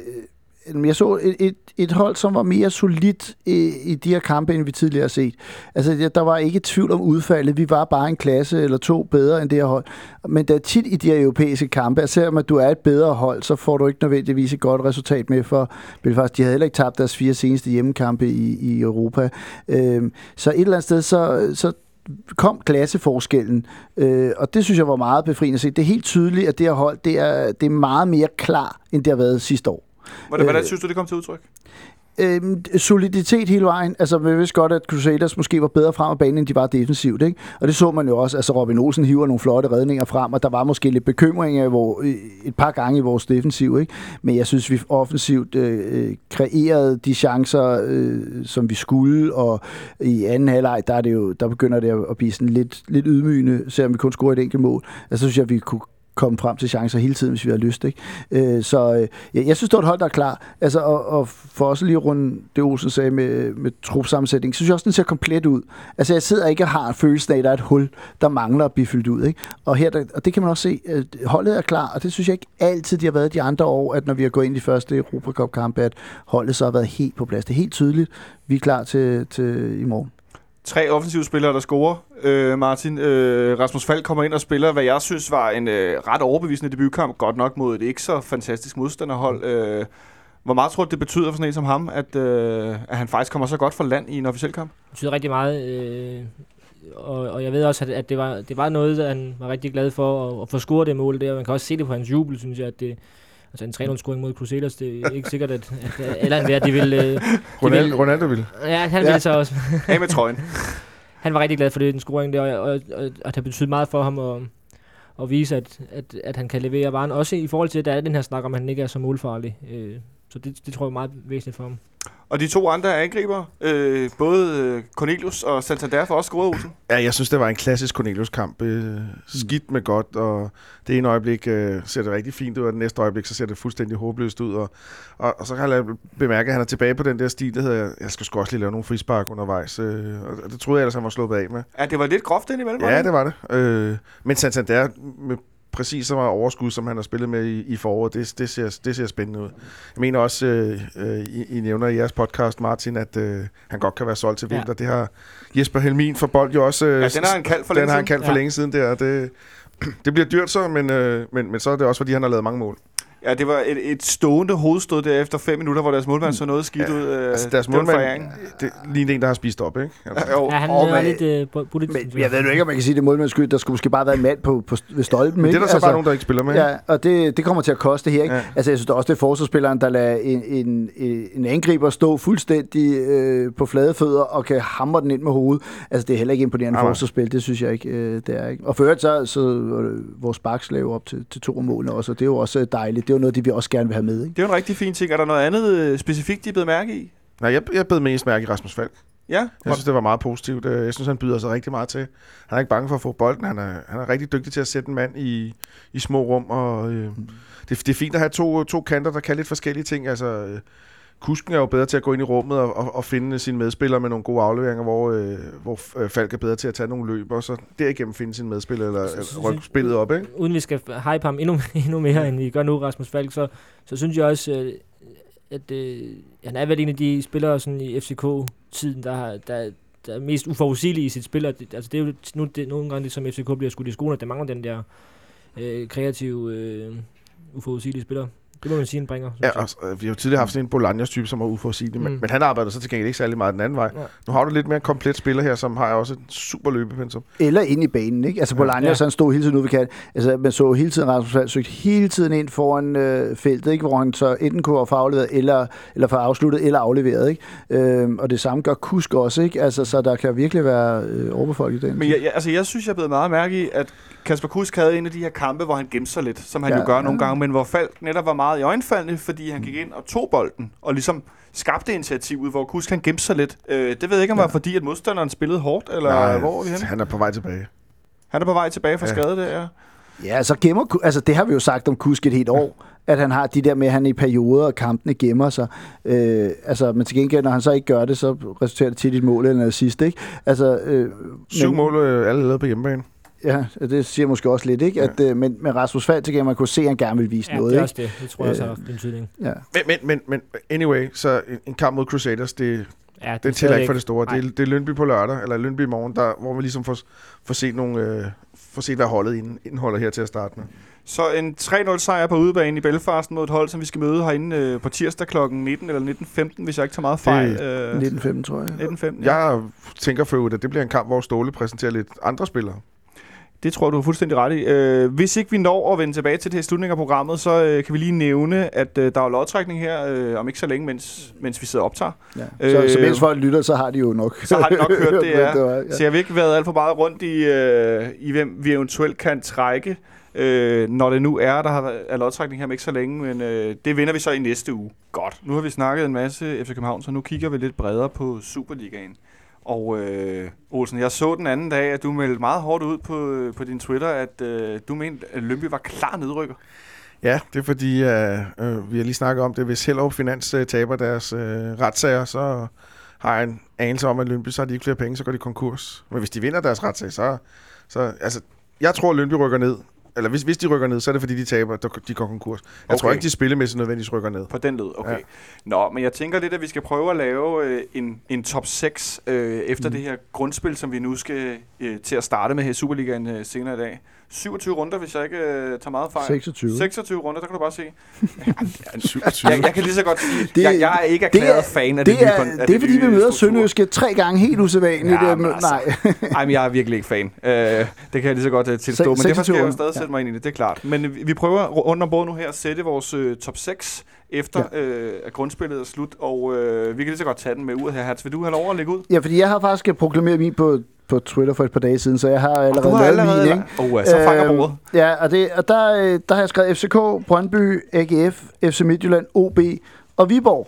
S3: jeg så et, et, et hold, som var mere solidt i, i de her kampe, end vi tidligere har set. Altså, der- var ikke tvivl om udfaldet. Vi var bare en klasse eller to bedre end det her hold. Men der er tit i de her europæiske kampe, at selvom at du er et bedre hold, så får du ikke nødvendigvis et godt resultat med for Belfast. De havde heller ikke tabt deres fire seneste hjemmekampe i, i Europa. Øh, så et eller andet sted, så, så kom klasseforskellen, øh, og det synes jeg var meget befriende at se. Det er helt tydeligt, at det her hold, det er, det er meget mere klar, end det har været sidste år.
S2: Hvordan, hvordan
S3: Øh,
S2: synes du, det kom til udtryk?
S3: Øh, soliditet hele vejen. Altså, vi vidste godt, at Crusaders måske var bedre frem af banen, end de var defensivt. Ikke? Og det så man jo også. Altså, Robin Olsen hiver nogle flotte redninger frem, og der var måske lidt bekymring hvor, et par gange i vores defensiv. Ikke? Men jeg synes, vi offensivt øh, øh, kreerede de chancer, øh, som vi skulle, og i anden halvleg, der, er det jo, der begynder det at blive sådan lidt, lidt ydmygende, selvom vi kun scorer et enkelt mål. Altså, så synes jeg, vi kunne komme frem til chancer hele tiden, hvis vi har lyst. Ikke? Øh, så øh, jeg, jeg synes, det er et hold, der er klar. Altså, og, og for også lige rundt det, Olsen sagde med, med trupsammensætning, synes jeg også, den ser komplet ud. Altså, jeg sidder ikke og har følelsen af, at der er et hul, der mangler at blive fyldt ud. Ikke? Og, her, der, og det kan man også se, øh, holdet er klar, og det synes jeg ikke altid, de har været de andre år, at når vi har gået ind i første Europa Cup-kampe, at holdet så har været helt på plads. Det er helt tydeligt, vi er klar til, til i morgen.
S2: Tre offensive spillere, der scorer øh, Martin. Øh, Rasmus Falk kommer ind og spiller, hvad jeg synes var en øh, ret overbevisende debutkamp. Godt nok mod et ikke så fantastisk modstanderhold. Øh, hvor meget tror du, det betyder for sådan en som ham, at, øh, at han faktisk kommer så godt for land i en officiel kamp?
S5: Det betyder rigtig meget. Øh, og, og jeg ved også, at, at det, var, det var noget, han var rigtig glad for at, at få scoret det mål der. Man kan også se det på hans jubel, synes jeg, at det, Altså en 3-0-scoring mod Crusaders, det er ikke sikkert, at, at eller en de vil... Øh, de
S4: Ronaldo,
S5: vil
S4: Ronaldo vil.
S5: Ja, han
S2: Ja.
S5: vil så også.
S2: Af med trøjen.
S5: Han var rigtig glad for det, den scoring der, og, og, og, og det betyder meget for ham at, at vise, at, at, at han kan levere varen. Også i forhold til, at der er den her snak om, at han ikke er så målfarlig. Øh, så det, det tror jeg er meget væsentligt for ham.
S2: Og de to andre angriber, øh, både øh, Cornelius og Santander for også scoret, Olsen.
S4: Ja, jeg synes, det var en klassisk Cornelius-kamp. Øh, skidt med godt, og det ene øjeblik øh, ser det rigtig fint ud, og det næste øjeblik, så ser det fuldstændig håbløst ud. Og, og, og så kan jeg bemærke, at han er tilbage på den der stil, der hedder, jeg skal sgu også lige lave nogle frispark undervejs. Øh, og det troede jeg ellers, han var sluppet af med.
S2: Ja, det var lidt groft indimellem. var
S4: Ja,
S2: det
S4: det var det. Øh, men Santander med præcis så meget overskud, som han har spillet med i, i foråret, det, det, ser, det ser spændende ud. Jeg mener også, øh, øh, I, I nævner i jeres podcast, Martin, at øh, han godt kan være solgt til
S5: Ja.
S4: vinter. Det har Jesper Helmin for Bold jo også... Øh,
S2: Ja, den har han kaldt for
S4: den
S2: længe
S4: har han
S2: siden.
S4: kaldt for
S5: Ja.
S4: længe siden der. Det, det bliver dyrt så, men, øh, men, men så er det også, fordi han har lavet mange mål.
S2: Ja, det var et, et stående hovedstød der efter fem minutter, hvor deres målmand så noget skidt
S4: Ja,
S2: ud. Øh,
S4: Altså, deres målmand, det ligner en, der har spist op, ikke? Altså,
S2: Jo.
S5: Ja, han
S3: og
S5: lidt øh, budt
S3: Men jeg ved nu ikke, om man kan sige, det målmænds skyld. Der skulle måske bare være en mand på, på, ved stolpen.
S4: men det er der så bare nogen, der ikke spiller med.
S3: Ja, og det, det kommer til at koste her. Ikke?
S4: Ja.
S3: Altså, jeg synes også, det er forsvarsspilleren, der lader en, en, en angriber stå fuldstændig øh, på flade fødder og kan hamre den ind med hovedet. Altså, det er heller ikke imponerende
S4: nej.
S3: forsvarsspil. Det synes jeg ikke, øh, det er. Ikke? Og for øvrigt, så, så øh, vores baks laver op til, til to målene også, og det er jo også øh, dejligt. Det er jo noget, de vi også gerne vil have med. Ikke?
S2: Det er jo en rigtig fin ting. Er der noget andet øh, specifikt, de er blevet mærke i?
S4: Nej, jeg, jeg bed mest mærke i Rasmus Falk.
S2: Ja,
S4: Jeg synes, det var meget positivt. Øh, Jeg synes, han byder sig rigtig meget til. Han er ikke bange for at få bolden. Han er, han er rigtig dygtig til at sætte en mand i, i små rum. Og, øh, det, det er fint at have to, to kanter, der kan lidt forskellige ting. Altså, øh, Kusken er jo bedre til at gå ind i rummet og, og, og finde sine medspillere med nogle gode afleveringer, hvor, øh, hvor øh, Falk er bedre til at tage nogle løb, og så derigennem finde sine medspillere, eller,
S5: Så- så-
S4: rykke spillet op, ikke?
S5: uden vi skal hype ham endnu, endnu mere, end vi gør nu, Rasmus Falk, så, så synes jeg også, øh, at øh, han er vel en af de spillere sådan i FCK-tiden, der, har- der, der er mest uforudsigelige i sit spil. Og det, altså det er jo nu, det, nogle gange, det, som FCK bliver skudt i skoene, at der mangler den der øh, kreative, øh, uforudsigelige spiller. Det må man sige, han bringer.
S4: Ja, og, øh, vi har jo tidligere haft sådan en Bolaños-type, som var uforudsigelig, mm. men,
S5: Mm.
S4: men han arbejder så til gengæld ikke særlig meget den anden vej.
S5: Ja.
S4: Nu har du lidt mere en komplet spiller her, som har også et super løbepensum.
S3: Eller ind i banen, ikke? Altså, Bolaños,
S5: Ja.
S3: han stod hele tiden ude ved kanten. Altså, man så hele tiden, Rasmus Falk søgte hele tiden ind foran øh, feltet, ikke? Hvor han så enten kunne få afleveret, eller, eller få afsluttet, eller afleveret, ikke? Øhm, og det samme gør Kusk også, ikke? Altså, så der kan virkelig være øh, overbefolket i den.
S2: Men jeg, jeg, altså, jeg synes, jeg er blevet meget mærke i, at Kasper Kusk havde en af de her kampe, hvor han gemte sig lidt, som han ja,
S3: Ja,
S2: jo gør
S3: ja.
S2: nogle gange, men hvor Falk netop var meget i øjenfaldende, fordi han gik ind og tog bolden, og ligesom skabte initiativet, hvor Kusk han gemte sig lidt. Øh, det ved jeg ikke, om det
S3: Ja.
S2: var fordi, at modstanderen spillede hårdt, eller
S4: Nej,
S2: hvor er vi henne?
S4: Han er på vej tilbage.
S2: Han er på vej tilbage fra
S4: Ja.
S2: ja. skade der, ja.
S3: Ja, så gemmer, altså det har vi jo sagt om Kusk et helt år, at han har de der med, at han i perioder af kampene gemmer sig. Øh, altså, men til gengæld, når han så ikke gør det, så resulterer det tit i et mål eller assist, ikke? Altså, øh,
S4: Syv
S3: men-
S4: mål øh, alle lavet på hjemmebane.
S3: Ja, det siger måske også lidt, ikke? At, øh, men, men Rasmus Falk, til man kunne se, at han gerne vil vise
S5: ja,
S3: noget,
S5: det er
S3: ikke?
S5: også det. Det tror jeg også
S3: Øh,
S5: har haft en betydning.
S3: Ja.
S4: Men, men, men, men anyway, så en, en kamp mod Crusaders, det,
S5: Ja,
S4: den tæller ikke for det store.
S5: Nej.
S4: Det er, det er Lønby på lørdag, eller Lønby i morgen, der, hvor vi ligesom får, får set, nogle, øh, får set, hvad holdet ind, indeholder her til at starte med.
S2: Så en 3-0 sejr på udebane i Belfast mod et hold, som vi skal møde herinde øh, på tirsdag kl. 19 eller 19.15, hvis jeg ikke tager meget fejl.
S4: Det-
S2: Øh,
S3: 1905, tror jeg.
S2: 19.15, ja.
S4: Jeg tænker for øvrigt, at det bliver en kamp, hvor Ståle præsenterer lidt andre spillere.
S2: Det tror du har fuldstændig ret i. Øh, hvis ikke vi når at vende tilbage til det her slutning af programmet, så øh, kan vi lige nævne, at øh, der er lodtrækning her øh, om ikke så længe, mens, mens vi sidder og optager.
S3: Ja. Så,
S2: Øh,
S3: så mens folk lytter, så har de jo nok.
S2: Så har de nok hørt det, ja.
S3: det var, ja.
S2: Så jeg vil ikke været alt for meget rundt i, øh, i hvem vi eventuelt kan trække, øh, når det nu er, der har er lodtrækning her om ikke så længe, men øh, det vinder vi så i næste uge. Godt. Nu har vi snakket en masse FC København, så nu kigger vi lidt bredere på Superligaen. Og øh, Olsen, jeg så den anden dag, at du meldte meget hårdt ud på, øh, på din Twitter, at øh, du mente, at Lønby var klar nedrykker.
S4: Ja, det er fordi, øh, øh, vi har lige snakket om det, hvis Hellerup Finans øh, taber deres øh, retssager, så har jeg en anelse om, at Lønby, så har de ikke flere penge, så går de konkurs. Men hvis de vinder deres retssag, så... så altså, jeg tror, at Lønby rykker ned, eller hvis, hvis de rykker ned, så er det fordi, de taber, de går konkurs. Jeg
S2: Okay.
S4: tror ikke, de spillemæssigt nødvendigvis rykker ned.
S2: På den led, okay.
S4: Ja.
S2: Nå, men jeg tænker lidt, at vi skal prøve at lave øh, en, en top 6 øh, efter mm. det her grundspil, som vi nu skal øh, til at starte med her i Superligaen øh, senere i dag. 27 runder, hvis jeg ikke øh, tager meget fejl.
S3: 26.
S2: 26 runder, der kan du bare se.
S4: 27.
S2: Jeg, jeg kan lige så godt sige,
S3: Det-
S2: det, jeg, jeg er ikke
S3: det er-
S2: erklæret fan af det,
S3: Det er,
S2: nye, kon- af
S3: det er fordi, vi møder. Sønderjyske tre gange helt usædvanligt.
S2: Ja,
S3: Ja,
S2: men altså,
S3: Nej.
S2: Ej, men jeg er virkelig ikke fan. Øh, det kan jeg lige så godt uh, tilstå,
S3: Se-
S2: men derfor skal
S3: 26
S2: jeg jo stadig
S3: Ja.
S2: sætte mig ind i det, det er klart. Men øh, vi prøver rundt om bordet nu her at sætte vores øh, top 6 efter ja. øh, at grundspillet er slut, og øh, vi kan lige så godt tage den med ud her. Hats, vil du have lov at lægge ud?
S3: Ja, fordi jeg har faktisk proklameret min på, på Twitter for et par dage siden, så jeg har allerede,
S2: du har
S3: lavet
S2: allerede...
S3: min, ikke?
S2: Oh, så fanger
S3: Øhm,
S2: bordet.
S3: Ja, og, det, og der, øh, der har jeg skrevet FCK, Brøndby, AGF, FC Midtjylland, OB og Viborg.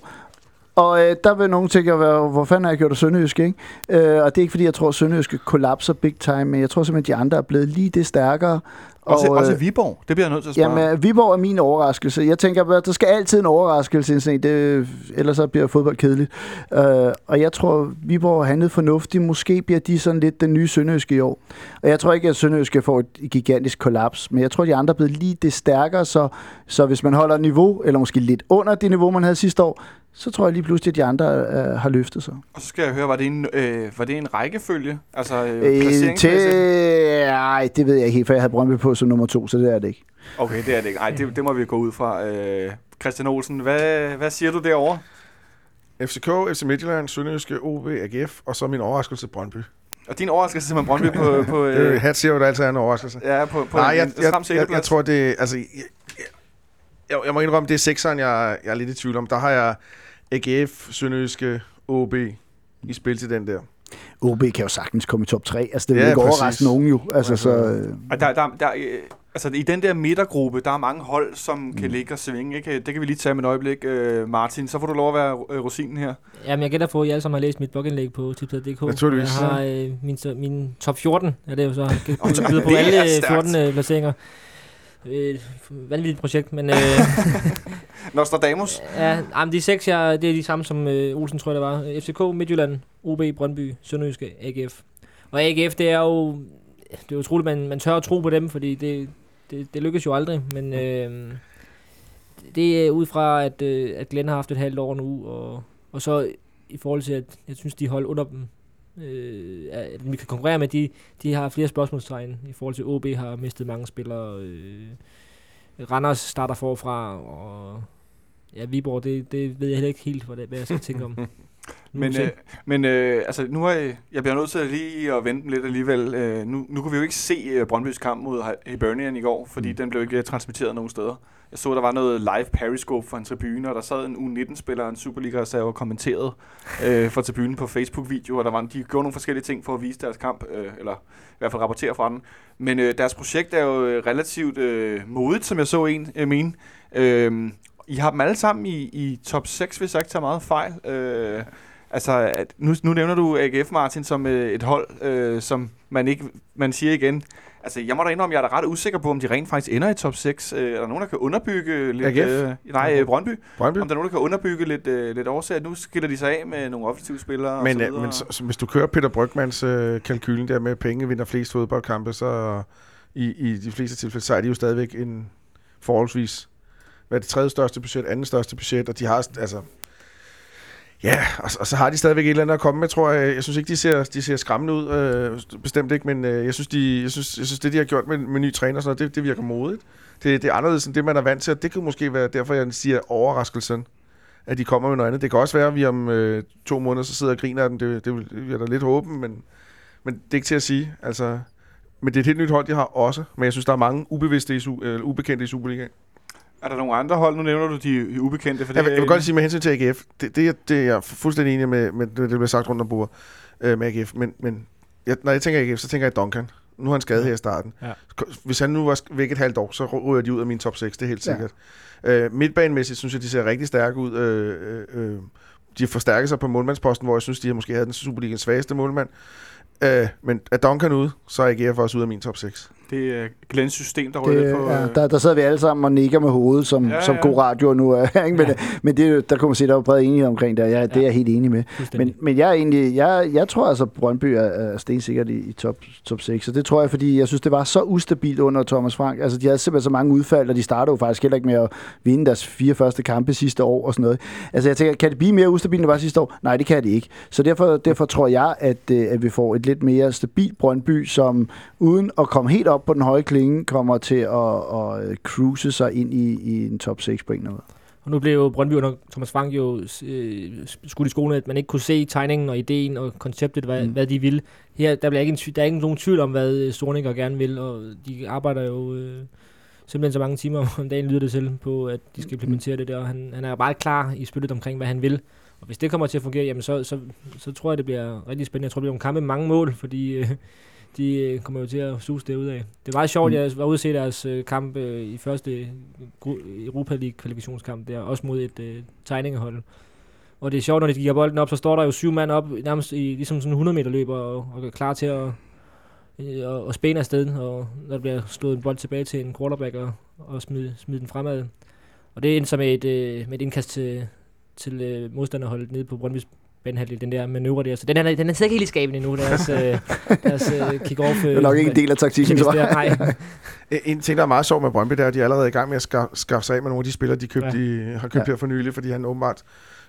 S3: Og øh, der vil nogen tænke, hvor, hvor fanden har jeg gjort af Sønderjysk, ikke? Øh, og det er ikke fordi, jeg tror, at Sønderjysk kollapser big time, men jeg tror simpelthen, at de andre er blevet lige det stærkere. Og,
S2: også
S3: øh,
S2: Viborg, det bliver jeg nødt til at spørge.
S3: Jamen, Viborg er min overraskelse. Jeg tænker, at der skal altid en overraskelse sådan det, ellers så bliver fodbold kedeligt. Uh, og jeg tror, Viborg har handlet fornuftigt. Måske bliver de sådan lidt den nye Sønderjyske i år. Og jeg tror ikke, at Sønderjyske får et gigantisk kollaps, men jeg tror, de andre er blevet lige det stærkere, så, så hvis man holder niveau, eller måske lidt under det niveau, man havde sidste år, så tror jeg lige pludselig, at de andre uh, har løftet sig.
S2: Og så skal jeg høre, var det en, øh, var det en rækkefølge? Altså øh,
S3: Øh, til... Ej, det ved jeg ikke helt, for jeg havde Brøndby på som nummer to, så det er det ikke.
S2: Okay, det er det ikke. Ej, det, det må vi gå ud fra. Øh, Christian Olsen, hvad, hvad siger du derovre?
S4: FCK, FC Midtjylland, Sønderjyske, OB, AGF, og så min overraskelse Brøndby.
S2: Og din overraskelse med Brøndby på... på
S4: Øh,
S2: øh,
S4: Hat siger jo, at der altid er en overraskelse.
S2: ja, på, på
S4: Nej,
S2: en,
S4: jeg,
S2: en,
S4: jeg, jeg, jeg tror, det altså... Jeg, jeg, jeg, må indrømme, det er sekseren, jeg, jeg er lidt i tvivl om. Der har jeg AGF, Sønderjyske, OB i spil til den der.
S3: OB kan jo sagtens komme i top 3. Altså, det vil
S4: Ja,
S3: ikke
S4: præcis.
S3: overraske nogen jo. Altså, så, øh,
S2: der, der, der, øh, altså i den der midtergruppe, der er mange hold, som
S3: Mm.
S2: kan ligge og svinge. Ikke? Det kan vi lige tage med et øjeblik. Øh, Martin, så får du lov at være øh, rosinen her.
S5: Jamen, jeg gætter på, at I alle sammen har læst mit blogindlæg på tipsted.dk.
S4: Naturligvis.
S5: Jeg har øh, min, min top 14, er det jo så. Jeg kan byde på alle øh,
S2: stærkt.
S5: 14 øh, placeringer. Øh, vanvittigt projekt, men øh,
S2: Nostradamus.
S5: ja, jamen, de seks, jeg, det er de samme som øh, Olsen, tror jeg, det var. FCK, Midtjylland, OB, Brøndby, Sønderjyske, AGF. Og AGF, det er jo... Det er utroligt, man, man tør at tro på dem, fordi det, det, det lykkes jo aldrig, men øh, det er ud fra, at, øh, at Glenn har haft et halvt år nu, og, og så i forhold til, at jeg synes, de hold under dem, øh, at vi kan konkurrere med, de, de har flere spørgsmålstegn i forhold til OB har mistet mange spillere. Øh, Randers starter forfra, og ja, Viborg, det, det ved jeg heller ikke helt, hvad, det, jeg skal tænke om.
S2: Men, øh, men øh, altså, nu er jeg, jeg bliver nødt til at lige at vente lidt alligevel. Øh, nu, nu kunne vi jo ikke se øh, Brøndbys kamp mod Hi- Hibernian i går, fordi mm. den blev ikke øh, transmitteret nogen steder. Jeg så, der var noget live periscope fra en tribune, og der sad en U19-spiller, en Superliga-reserve og kommenterede øh, for tribunen på Facebook-video, og der var, de gjorde nogle forskellige ting for at vise deres kamp, øh, eller i hvert fald rapportere fra den. Men øh, deres projekt er jo øh, relativt øh, modigt, som jeg så en øh, mene. Øh, I har dem alle sammen i, i top 6, hvis jeg ikke tager meget fejl. Øh, altså, at, nu, nu nævner du AGF, Martin, som øh, et hold, øh, som man ikke man siger igen. Altså, jeg må da indrømme, jeg er da ret usikker på, om de rent faktisk ender i top 6. Øh, er der nogen, der kan underbygge lidt...
S4: AGF?
S2: Øh, nej, øh, Brøndby.
S4: Brøndby.
S2: Om der er nogen, der kan underbygge lidt, øh, lidt årsager. Nu skiller de sig af med nogle offensive spillere
S4: Men,
S2: og så
S4: øh,
S2: videre.
S4: men så, så, hvis du kører Peter Brygmans øh, kalkylen der med, penge vinder flest fodboldkampe, så i, i de fleste tilfælde, så er de jo stadigvæk en forholdsvis, hvad er det tredje største budget, andet største budget, og de har, altså, ja, og, og så har de stadigvæk et eller andet at komme med, tror jeg. Jeg synes ikke, de ser, de ser skræmmende ud, øh, bestemt ikke, men øh, jeg, synes, de, jeg, synes, jeg synes, det, de har gjort med, med ny træner, og sådan noget, det, det virker modigt. Det, det er anderledes end det, man er vant til, og det kan måske være derfor, jeg siger overraskelsen at de kommer med noget andet. Det kan også være, at vi om øh, to måneder så sidder og griner af dem. Det, det, det vil da lidt håben, men, men det er ikke til at sige. Altså, men det er et helt nyt hold, de har også. Men jeg synes, der er mange ubevidste i, ubekendte i Superligaen.
S2: Er der nogle andre hold? Nu nævner du de ubekendte. For det,
S4: Jeg, vil- jeg vil godt sige med hensyn til AGF. Det, det, er- det er jeg fuldstændig enig med, med det, der bliver sagt rundt om bordet øh, med AGF. Men, men jeg, når jeg tænker AGF, så tænker jeg Duncan. Nu har han skadet her i starten.
S5: Ja.
S4: Hvis han nu var væk et halvt år, så ryger de ud af min top 6, det er helt
S3: Ja.
S4: sikkert. Øh, midtbanemæssigt synes jeg, de ser rigtig stærke ud. Øh, øh, øh, de har forstærket sig på målmandsposten, hvor jeg synes, de har måske havde den Superligaens svageste målmand. Øh, men er Duncan ude, så er AGF også ude af min top 6.
S2: det er Glens system, der lidt på...
S3: ja,
S2: øh,
S3: der, der sidder vi alle sammen og nikker med hovedet, som,
S2: Ja,
S3: ja, som
S2: ja.
S3: god radio nu er. Ikke? Men,
S5: Ja.
S3: men det, er der kunne man se, der var bred enighed omkring det, og jeg, det er
S5: Ja.
S3: jeg helt enig med. Men, men jeg, er egentlig, jeg, jeg tror altså, at Brøndby er, er stensikkert i, i top, top 6. Og det tror jeg, fordi jeg synes, det var så ustabilt under Thomas Frank. Altså, de havde simpelthen så mange udfald, og de startede jo faktisk heller ikke med at vinde deres fire første kampe sidste år og sådan noget. Altså, jeg tænker, kan det blive mere ustabilt, end det var sidste år? Nej, det kan det ikke. Så derfor, derfor tror jeg, at, øh, at vi får et lidt mere stabilt Brøndby, som uden at komme helt op på den høje klinge, kommer til at, at øh, cruise sig ind i, i en top 6 på en eller anden.
S5: Og nu blev jo Brøndby under Thomas Frank jo øh, skudt i skolen, at man ikke kunne se tegningen og ideen og konceptet, hvad,
S3: Mm.
S5: mm. hvad de ville. Her der, bliver ikke en, der er ikke nogen tvivl om, hvad øh, Sorninger gerne vil, og de arbejder jo øh, simpelthen så mange timer om dagen, lyder det til, på at de skal implementere det der. Og han, han er bare klar i spillet omkring, hvad han vil. Og hvis det kommer til at fungere, jamen så, så, så tror jeg, det bliver rigtig spændende. Jeg tror, det bliver en kamp med mange mål, fordi øh, de øh, kommer jo til at suse det ud af. Det var meget sjovt,
S3: Mm.
S5: jeg var ude at se deres øh, kamp øh, i første Europa League kvalifikationskamp der, også mod et øh, tegningehold. Og det er sjovt, når de giver bolden op, så står der jo syv mand op, nærmest i ligesom sådan en 100 meter løber, og, og er klar til at, øh, og, og spænde afsted, og når der bliver slået en bold tilbage til en quarterback, og, og smide, smide den fremad. Og det endte så med et, øh, med et indkast til, til øh, modstanderholdet nede på Brøndby's banehalvdel, den der manøvre der. Så den er, den er ikke helt i skaben endnu, deres, øh, deres øh, kick-off.
S3: Det er nok ikke en del af taktikken, tror jeg.
S5: Nej,
S4: En ting, der er meget sjov med Brøndby, det er, at de er allerede i gang med at skaffe, skaffe sig af med nogle af de spillere, de købte ja. i, har købt
S3: Ja.
S4: her for nylig, fordi han åbenbart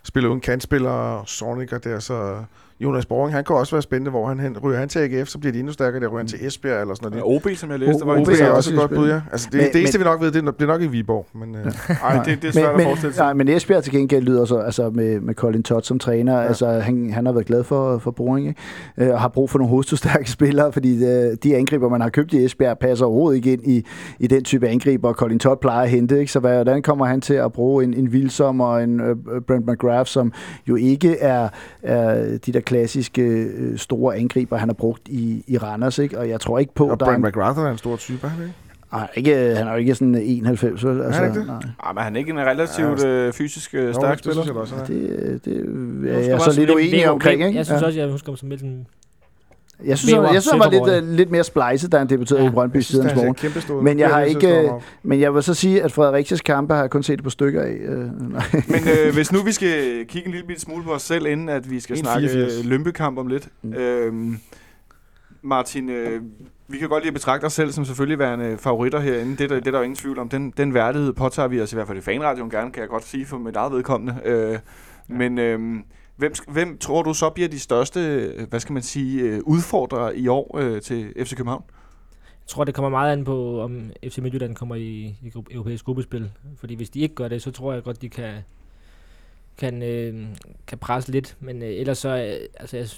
S4: spiller uden kantspillere, Sorniger der, så Jonas Boring, han kan også være spændende, hvor han hen, ryger han til AGF, så bliver de endnu stærkere, der ryger han til Esbjerg eller sådan noget.
S2: OB, som jeg læste, var
S3: OB er også
S4: et godt bud, ja. Altså, det,
S3: Men-
S4: det eneste,
S3: men-
S4: vi nok ved, det er, det er nok i Viborg, men øh,
S2: Nej, det, det er svært
S3: men,
S2: at forestille sig.
S3: nej, men Esbjerg til gengæld lyder så altså med, med Colin Todd som træner. Ja. Altså, han, han har været glad for, for Boring, ikke? Øh, og har brug for nogle hovedstødstærke spillere, fordi øh, de angriber, man har købt i Esbjerg, passer overhovedet ikke ind i, i den type angriber, Colin Todd plejer at hente. Ikke? Så hvordan kommer han til at bruge en, en Wilsom og en øh, Brent McGrath, som jo ikke er, er de der klassiske øh, store angriber, han har brugt i, i Randers. Ikke? Og jeg tror ikke på,
S4: og
S3: der er
S4: Brent
S3: en,
S4: McGrath er en stor type, er han ikke?
S3: nej, ikke, han er jo ikke sådan 91, vel? Altså,
S4: han ikke det?
S3: nej.
S2: Ah, men han er ikke en relativt øh, fysisk øh, stærk
S4: det
S2: spiller.
S4: er.
S3: Det, det er
S5: Jeg
S3: jeg så lidt uenig omkring, ikke?
S5: Jeg synes
S3: Ja.
S5: også, jeg husker ham som lidt sådan
S3: Jeg synes,
S5: Væver
S3: jeg synes, han var lidt, uh, lidt mere splejset, da han debuterede ja,
S5: Ja,
S3: i Brøndby
S4: Jeg synes,
S3: siden
S4: han ser
S3: morgen. Men jeg har ikke,
S4: op.
S3: Men jeg vil så sige, at Frederiksias kampe har jeg kun set et par stykker af. Uh, nej.
S2: Men øh, hvis nu vi skal kigge en lille smule på os selv, inden at vi skal
S4: En
S2: snakke
S4: 84.
S2: øh, lømpekamp om lidt.
S3: Mm.
S2: Øhm, Martin, øh, vi kan godt lide at betragte os selv som selvfølgelig værende favoritter herinde. Det, er der- det er der jo ingen tvivl om. Den, den værdighed påtager vi os i hvert fald i fanradioen gerne, kan jeg godt sige for mit eget vedkommende. Øh, men øh, hvem, hvem tror du så bliver de største, øh, hvad skal man sige, øh, udfordrere i år øh, til FC København?
S5: Jeg tror, det kommer meget an på, om FC Midtjylland kommer i, i gruppe, europæisk gruppespil. Fordi hvis de ikke gør det, så tror jeg godt, de kan, kan, øh, kan presse lidt. Men øh, ellers så, øh, altså jeg,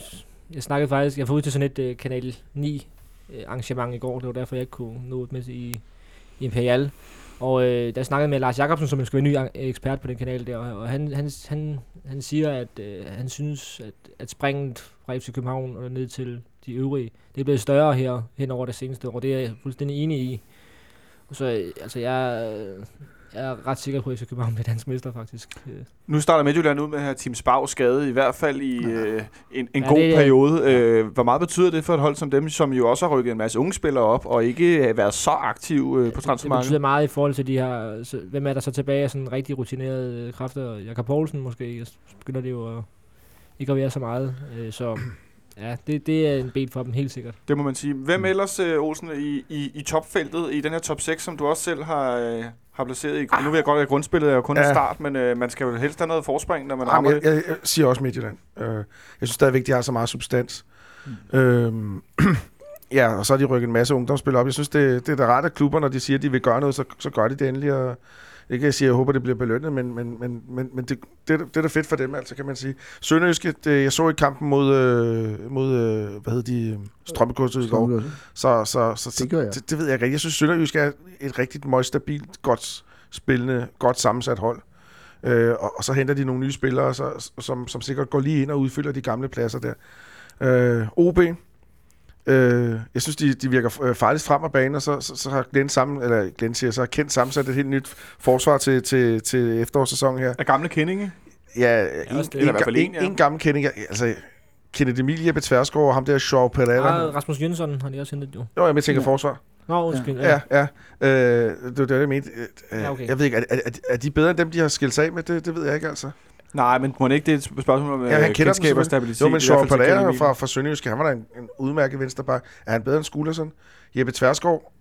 S5: jeg snakkede faktisk, jeg var ude til sådan et øh, Kanal 9 øh, arrangement i går, det var derfor, jeg ikke kunne nå med i, i Imperial. Og øh, der snakkede med Lars Jakobsen, som skal være ny øh, ekspert på den kanal der, og han, han, han, han siger, at øh, han synes, at, at springet fra FC København og ned til de øvrige, det er blevet større her hen over det seneste år. Det er jeg fuldstændig enig i. Og så, øh, altså, jeg er ret sikker på, at FC København bliver dansk mester, faktisk. Øh,
S2: Nu starter Midtjylland ud med at have Team Spau skade, i hvert fald i øh, en, en
S5: Ja,
S2: god
S5: det er-
S2: periode. Øh, hvor meget betyder det for et hold som dem, som jo også har rykket en masse unge spillere op, og ikke har været så aktiv øh, på
S5: det, det
S2: transfermarkedet?
S5: betyder meget i forhold til de her... Så, hvem er der så tilbage af sådan rigtig rutinerede kræfter? Jakob Poulsen måske, begynder det jo at, ikke at være så meget. Øh, så ja, det, det er en bed for dem, helt sikkert.
S2: Det må man sige. Hvem ellers, øh, Olsen, i, i, i topfeltet, i den her top 6, som du også selv har, øh, har placeret i? Nu ved jeg godt, at grundspillet er jo kun ja. En start, men øh, man skal jo helst have noget forspring, når man
S4: Jamen,
S2: rammer
S4: jeg, jeg, jeg siger også Midtjylland. Øh, jeg synes stadigvæk, de har så meget substans. Mm. Øhm, ja, og så har de rykket en masse ungdomsspillere op. Jeg synes, det, det er da rart, at klubber, når de siger, at de vil gøre noget, så, så gør de det endelig. Og ikke at at jeg håber, det bliver belønnet, men, men, men, men, men det, det, det er da fedt for dem, altså, kan man sige. Sønderjyske, det, jeg så i kampen mod, øh, mod øh, hvad hedder de, Strømmekurset i går. Så, så, så,
S3: Det gør jeg.
S4: Det, det ved jeg ikke rigtig. Jeg synes, Sønderjysk er et rigtig meget stabilt, godt spillende, godt sammensat hold. Øh, og, og så henter de nogle nye spillere, så, som, som sikkert går lige ind og udfylder de gamle pladser der. Øh, OB. Øh, jeg synes, de, de virker øh, farligt frem af banen, og så, så, så har Glenn sammen, eller Glenn siger, så har Kent sammensat et helt nyt forsvar til, til, til efterårssæsonen her.
S2: af gamle kendinge.
S4: Ja, en,
S5: det.
S4: en,
S2: Eller i hvert fald
S4: en,
S2: en, ja.
S4: en gammel kending. Altså, Kenneth Emil, Jeppe Tværsgaard og ham der Shaw Pereira.
S5: Ah, Rasmus Jønsson har de også hentet jo.
S4: Jo, jeg tænker
S3: Ja.
S4: forsvar.
S5: Nå, undskyld.
S4: Ja, ja. Øh, det var det, jeg mente. Øh,
S5: Ja, okay.
S4: Jeg ved ikke, er, er, er- er de bedre end dem, de har skilt sig af med? Det, det ved jeg ikke, altså.
S2: Nej, men må det ikke det er et spørgsmål om
S4: Ja, han kender dem
S2: kendskab og stabilitet?
S4: Jo, men Padera
S2: Kjell
S4: fra, fra Sønderjyske, han var da en, en udmærket vensterback. Er han bedre end Skulerson? Jeppe Tverskov,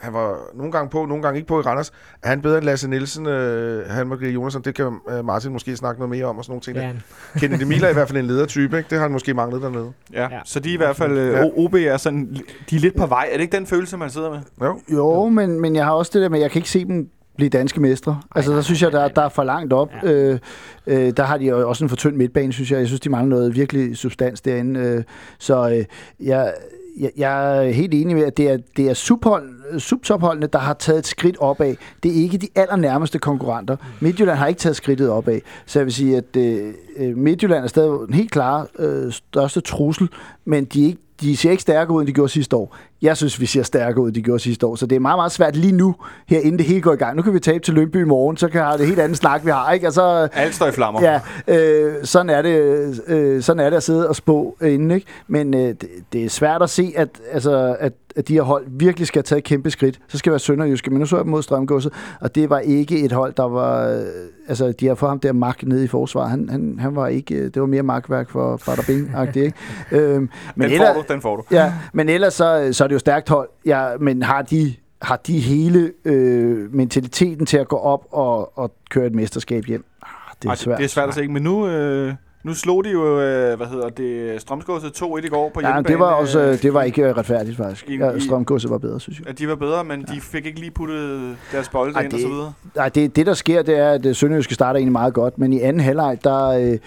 S4: han var nogle gange på, nogle gange ikke på i Randers. Er han bedre end Lasse Nielsen, øh, han Marie Jonasson? Det kan øh, Martin måske snakke noget mere om og sådan nogle ting.
S5: Ja,
S4: Kennedy Miller er i hvert fald en ledertype, ikke? Det har han måske manglet dernede.
S2: Ja,
S5: Ja.
S2: så de er i hvert fald,
S4: Ja.
S2: ja. OB er sådan, de er lidt på vej. Er det ikke den følelse, man sidder med?
S4: Jo.
S3: Jo, men, men jeg har også det der med, at jeg kan ikke se dem blive danske mestre. Altså, der synes jeg, der, der er for langt op.
S5: Ja.
S3: Øh, øh, der har de jo også en for tynd midtbane, synes jeg. Jeg synes, de mangler noget virkelig substans derinde. Øh, så øh, jeg, jeg, jeg er helt enig med, at det er, det er subhold, subtopholdene, der har taget et skridt opad. Det er ikke de allernærmeste konkurrenter. Midtjylland har ikke taget skridtet opad. Så jeg vil sige, at øh, øh, Midtjylland er stadig den helt klare øh, største trussel, men de, er ikke, de ser ikke stærkere ud, end de gjorde sidste år. Jeg synes, vi ser stærkere ud, end de gjorde sidste år. Så det er meget, meget svært lige nu, her inden det hele går i gang. Nu kan vi tabe til Lønby i morgen, så kan have det helt andet snak, vi har. Ikke? Altså,
S2: Alt står i flammer.
S3: Ja, øh, sådan, er det, øh, sådan er det at sidde og spå inden, ikke? Men øh, det, det er svært at se, at, altså, at, at de her hold virkelig skal tage et kæmpe skridt. Så skal være Sønderjyske, men nu så jeg dem mod Strømgodset, og det var ikke et hold, der var... Øh, altså, de har fået ham der Mark nede i forsvaret. Han, han, han var ikke... øh, Det var mere markværk for Bader Bing-agtigt, ikke? øhm, men
S2: Den får du, den får du.
S3: Ja, men ellers så, så er det jo stærkt hold. Ja, men har de, har de hele øh, mentaliteten til at gå op og, og køre et mesterskab hjem? Ah, det er
S2: Ej,
S3: svært.
S2: det er svært at se, men nu, øh, nu slog de jo, øh, hvad hedder det, Strømsgodset 2-1 i går på
S3: Ja,
S2: hjemmebane.
S3: det var også
S2: øh,
S3: øh, det var ikke øh, retfærdigt faktisk.
S2: i-
S3: Ja, Strømgodset var bedre, synes jeg.
S2: At de var bedre, men de fik ikke lige puttet deres bolde
S3: Ej,
S2: ind
S3: det-
S2: og så videre.
S3: Nej, det, det der sker, det er, at Sønderjyske starter egentlig meget godt, men i anden halvleg, der, øh,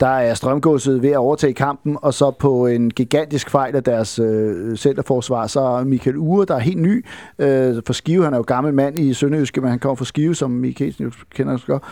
S3: der er Strømgodset ved at overtage kampen, og så på en gigantisk fejl af deres øh, centerforsvar, så er Michael Ure, der er helt ny øh, for Skive. Han er jo gammel mand i Sønderjyske, men han kommer fra Skive, som Michael kender også godt.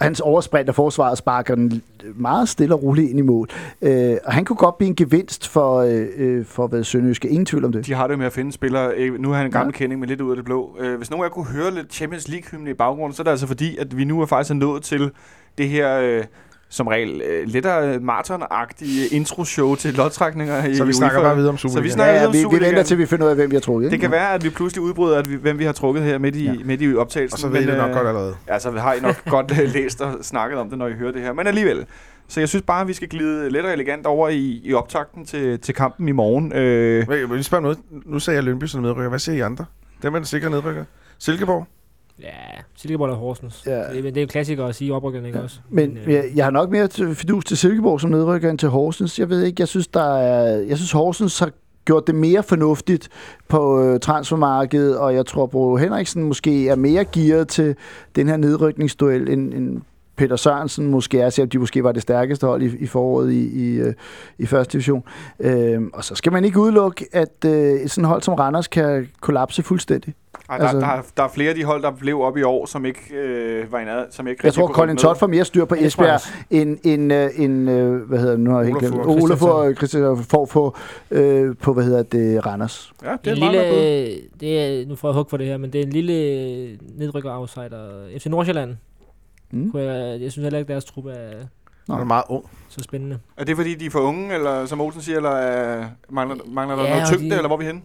S3: Hans oversprint af forsvaret sparker den meget stille og roligt ind i mål. Øh, og han kunne godt blive en gevinst for, øh, øh, for hvad Sønderjyske. Ingen tvivl om det.
S2: De har det med at finde spillere. Øh, Nu er han en gammel
S3: Ja.
S2: kending, men lidt ud af det blå. Øh, Hvis nogen af jer kunne høre lidt Champions League-hymne i baggrunden, så er det altså fordi, at vi nu er faktisk nået til det her... Øh, som regel øh, lidt af maraton-agtige intro-show til lodtrækninger i
S4: Så vi snakker
S2: UEFA.
S4: bare videre om
S2: Så vi
S4: Superligaen.
S2: snakker
S3: Ja, ja,
S2: videre om
S3: vi, vi
S2: Superligaen.
S3: venter til, vi finder ud af, hvem vi har trukket.
S2: Det
S3: ikke?
S2: kan være, at vi pludselig udbryder, at vi, hvem vi har trukket her midt i,
S3: Ja.
S2: midt i optagelsen.
S4: Og så ved I det nok
S2: øh,
S4: godt allerede.
S2: Ja, så har I nok godt øh, læst og snakket om det, når I hører det her. Men alligevel. Så jeg synes bare, at vi skal glide let og elegant over i, i optakten til, til kampen i morgen. Øh,
S4: Men Jeg vil lige spørge noget. Nu sagde jeg Lønby som nedrykker. Hvad siger I andre? Dem er den sikre nedrykker. Silkeborg?
S5: Ja, Silkeborg og Horsens.
S3: Ja.
S5: Det, men det er jo klassikere at sige oprykkerne, ikke
S3: Ja.
S5: også?
S3: Men
S5: øh,
S3: jeg, jeg har nok mere til- fidus til Silkeborg som nedrykker end til Horsens. Jeg ved ikke, jeg synes, der er, jeg synes Horsens har gjort det mere fornuftigt på øh, transfermarkedet, og jeg tror, Bro Henriksen måske er mere gearet til den her nedrykningsduel, end, end Peter Sørensen måske er, selvom de måske var det stærkeste hold i, i foråret i, i, øh, i første division. Øhm, og så skal man ikke udelukke, at øh, et sådan hold som Randers kan kollapse fuldstændig.
S2: ej, der,
S3: Altså-
S2: der, er- der er flere af de hold, der blev op i år, som ikke øh, var i nær, som ikke
S3: Jeg tror, Colin. Todd får mere styr på Esbjerg, end, end, øh, end øh, hvad hedder det, nu har jeg
S4: Olafur
S3: glemt, og Christian får på, øh, på, hvad hedder det, Randers.
S2: Ja, det er en
S5: en
S2: meget
S5: lille, det er, nu får jeg hug for det her, men det er en lille nedrykker-outsider. FC Nordsjælland,
S3: Mm.
S5: kunne jeg, jeg synes heller ikke, deres trup er
S3: Nå.
S4: Er meget ung.
S5: så spændende.
S2: Er det fordi, de er for unge, eller som Olsen siger, eller er, mangler, mangler der
S5: Ja,
S2: noget
S5: og
S2: tyngde,
S5: de-
S2: eller hvor er vi henne?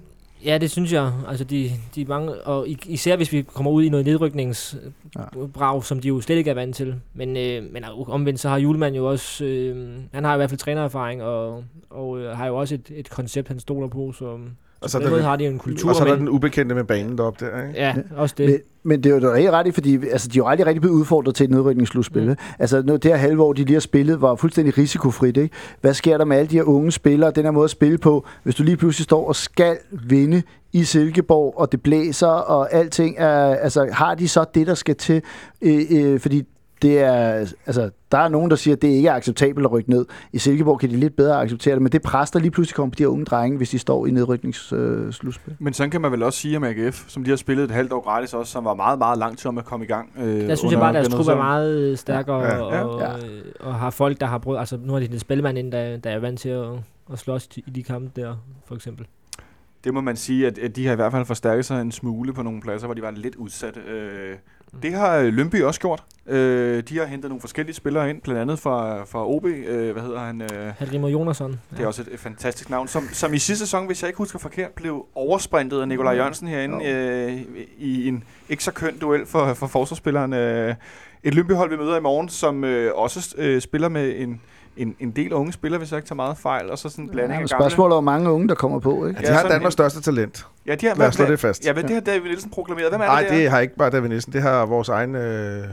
S5: Ja, det synes jeg. Altså, de, de er mange, og i- især hvis vi kommer ud i noget nedrykningsbrag, som de jo slet ikke er vant til. Men, øh, men omvendt, så har Julemand jo også, øh, han har i hvert fald trænererfaring, og, og øh, har jo også et, et koncept, han stoler på, så,
S4: Og
S5: så
S4: er der,
S5: har de en kultur.
S4: og så er der
S5: men,
S4: den ubekendte med banen deroppe der, ikke?
S5: ja, også det.
S3: Men, men det er jo helt ret i, fordi altså, de er jo aldrig rigtig blevet udfordret til et nedrykningsslutspil.
S5: Mm.
S3: Mm. Altså nu, det her halve år, de lige har spillet, var fuldstændig risikofrit. Ikke? Hvad sker der med alle de her unge spillere, den her måde at spille på, hvis du lige pludselig står og skal vinde i Silkeborg, og det blæser, og alting er, altså har de så det, der skal til? Øh, øh, fordi det er, altså, der er nogen, der siger, at det ikke er acceptabelt at rykke ned. I Silkeborg kan de lidt bedre acceptere det, men det pres, der lige pludselig kommer på de her unge drenge, hvis de står i nedrykningsslutspil.
S2: Men sådan kan man vel også sige om AGF, som de har spillet et halvt år gratis også, som var meget, meget lang tid om at komme i gang. Øh,
S5: Der synes jeg bare, at deres trup er
S2: meget...
S5: øh, stærkere,
S4: Ja,
S5: ja,
S4: ja.
S5: og,
S3: Ja.
S5: og, og har folk, der har brugt... Altså, nu har de en spilmand ind, der, der er vant til at, at slås i de kampe der, for eksempel.
S2: Det må man sige, at, at de har i hvert fald forstærket sig en smule på nogle pladser, hvor de var lidt udsatte. Øh, det har øh, Lønby også gjort. Øh, de har hentet nogle forskellige spillere ind, blandt andet fra, fra OB. Øh, hvad hedder han? Øh,
S5: Hadrimmer Jonasson.
S2: det er også et, et fantastisk navn, som, som i sidste sæson, hvis jeg ikke husker forkert, blev oversprintet af Nikolaj Jørgensen herinde øh, i en ikke så køn duel for, for forsvarsspilleren. Øh, et Lyngby-hold, vi møder i morgen, som øh, også øh, spiller med en, en, en del unge spillere, hvis jeg ikke tager meget fejl, og så sådan en blanding
S3: Ja,
S2: af
S3: men
S2: gamle.
S3: spørgsmålet er, hvor mange unge, der kommer på, ikke?
S4: Ja, de har Danmarks
S2: en-
S4: største talent.
S2: Ja, de har
S4: Lad os slå det fast.
S2: Ja, hvad det har David Nielsen proklameret. Hvem er
S4: Nej,
S2: det der?
S4: det har ikke bare David Nielsen. Det har vores egen øh,